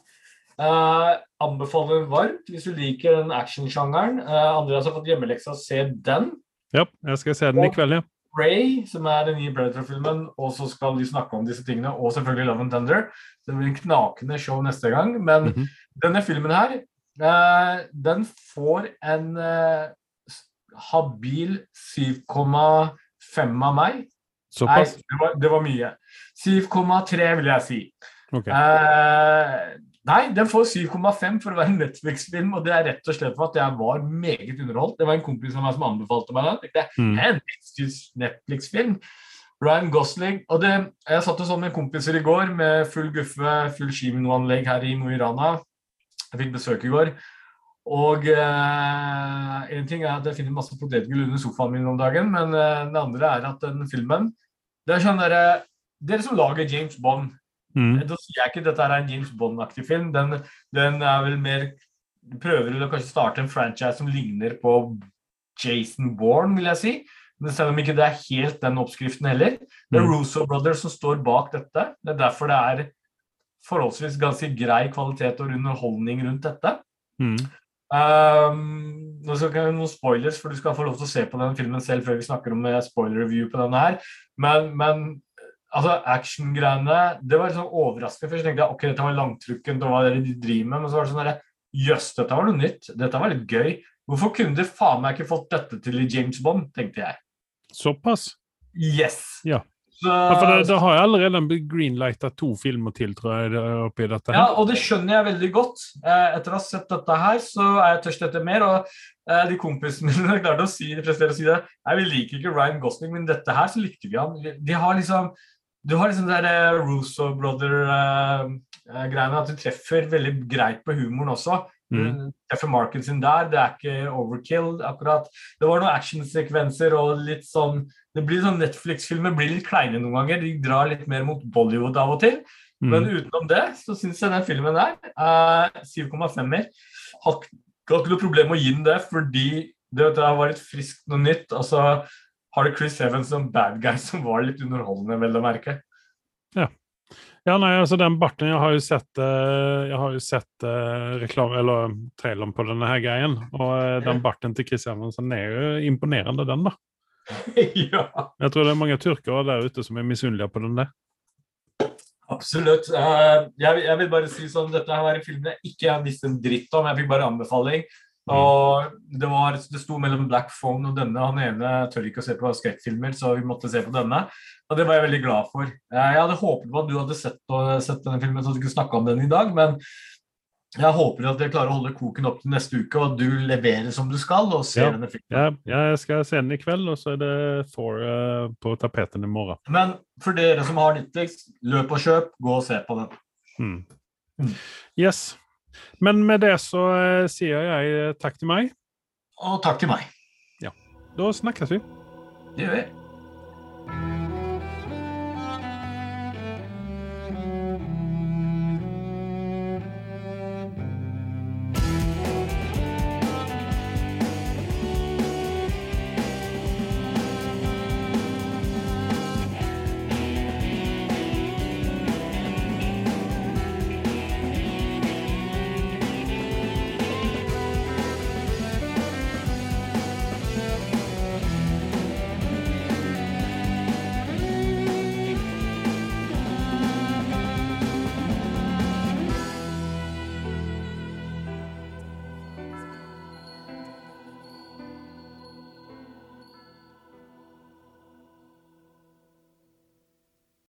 Speaker 2: Uh, anbefaler varmt hvis du liker den actionsjangeren. Uh, Andreas har fått hjemmeleksa, se den.
Speaker 1: Ja, jeg skal se den i kveld, ja.
Speaker 2: Ray, som er den nye Predator-filmen, og så skal de snakke om disse tingene, og selvfølgelig Love and Thunder. Det blir en knakende show neste gang. Men
Speaker 1: Mhm.
Speaker 2: denne filmen her, uh, den får en uh, habil 7,5 av meg. Nei, det var, det var mye. 7,3 vil jeg si.
Speaker 1: Okay.
Speaker 2: Eh, Nei, den får 7,5 for å være en Netflix-film, og det er rett og slett for at jeg var meget underholdt. Det var en kompis av meg som anbefalte meg den. Tenkte, er En Netflix-film? Ryan Gosling. Og det, jeg satt jo sånn med kompiser i går med full guffe, full kinoanlegg her i Mo i Rana. Jeg fikk besøk i går. Og eh, en ting er at jeg finner masse potetgull under sofaen min om dagen, men eh, det andre er at den filmen Det er sånn derre Dere som lager James Bond,
Speaker 1: Mm.
Speaker 2: da sier jeg ikke at dette er en James Bond-aktig film. Den, den er vel mer Prøver å kanskje starte en franchise som ligner på Jason Bourne, vil jeg si. Men selv om ikke det er helt den oppskriften heller. Det er
Speaker 1: Mm.
Speaker 2: Russo Brothers som står bak dette. Det er derfor det er forholdsvis ganske grei kvalitet og underholdning rundt dette.
Speaker 1: Mm.
Speaker 2: Um, nå skal ikke noen spoilers, for du skal få lov til å se på den filmen selv før vi snakker om eh, spoiler review på denne her. Men, men altså, actiongreiene Det var liksom overraskende. Først tenkte jeg ok, dette var langtrukkent, og hva er det de driver med? Men så var det sånn derre Jøss, dette var noe nytt. Dette var litt gøy. Hvorfor kunne de faen meg ikke fått dette til i James Bond, tenkte jeg.
Speaker 1: Såpass?
Speaker 2: Yes!
Speaker 1: Ja.
Speaker 2: Så,
Speaker 1: Ja, for det, det har jeg allerede greenlighta to filmer til, tror jeg, oppi dette. her.
Speaker 2: Ja, og det skjønner jeg veldig godt. Eh, etter å ha sett dette her, så er jeg tørst etter mer. Og eh, de kompisene mine klarte å si, prestere å si det. Nei, vi liker ikke Ryan Gosling, men dette her så likte vi han. De har liksom Du har liksom det der eh, Russo Brother-greiene, at du treffer veldig greit på humoren også.
Speaker 1: Mm.
Speaker 2: Treffer marken sin der. Det er ikke overkill, akkurat. Det var noen actionsekvenser og litt sånn det blir sånn Netflix-filmer blir litt kleine noen ganger. De drar litt mer mot Bollywood av og til. Men
Speaker 1: Mm.
Speaker 2: utenom det så syns jeg den filmen der er 7,5-er. Har ikke noe problem med å gi den det, fordi det, det var litt friskt noe nytt. Og så har du Chris Evans som bad guy som var litt underholdende, vel å merke.
Speaker 1: Ja, ja. nei, altså den barten Jeg har jo sett, eh, jeg har jo sett eh, reklam, eller traileren på denne her greien. Og eh, den barten til Chris Evansen er jo imponerende, den, da.
Speaker 2: ja,
Speaker 1: Jeg tror det er mange turkere der ute som er misunnelige på den der.
Speaker 2: absolutt. Uh, jeg, jeg vil bare si sånn, dette her var en film jeg ikke visste en dritt om. Jeg fikk bare anbefaling. Og det, var, det sto mellom Black Phone og denne. Han ene tør ikke å se på skrekkfilmer, så vi måtte se på denne. Og det var jeg veldig glad for. Eh, Jeg hadde håpet på at du hadde sett, sett denne filmen, så du kunne snakke om den i dag. Men jeg håper at jeg klarer å holde koken opp til neste uke, og at du leverer som du skal og ser
Speaker 1: Ja.
Speaker 2: denne filmen.
Speaker 1: Ja, jeg skal se den i kveld, og så er det Thor eh, på tapeten i morgen.
Speaker 2: Men for dere som har Netflix, løp og kjøp, gå og se på den.
Speaker 1: Mm.
Speaker 2: Mm.
Speaker 1: Yes. Men med det så eh, sier jeg takk til meg.
Speaker 2: Og takk til meg. Ja.
Speaker 1: Da snakkes vi.
Speaker 2: Det gjør vi.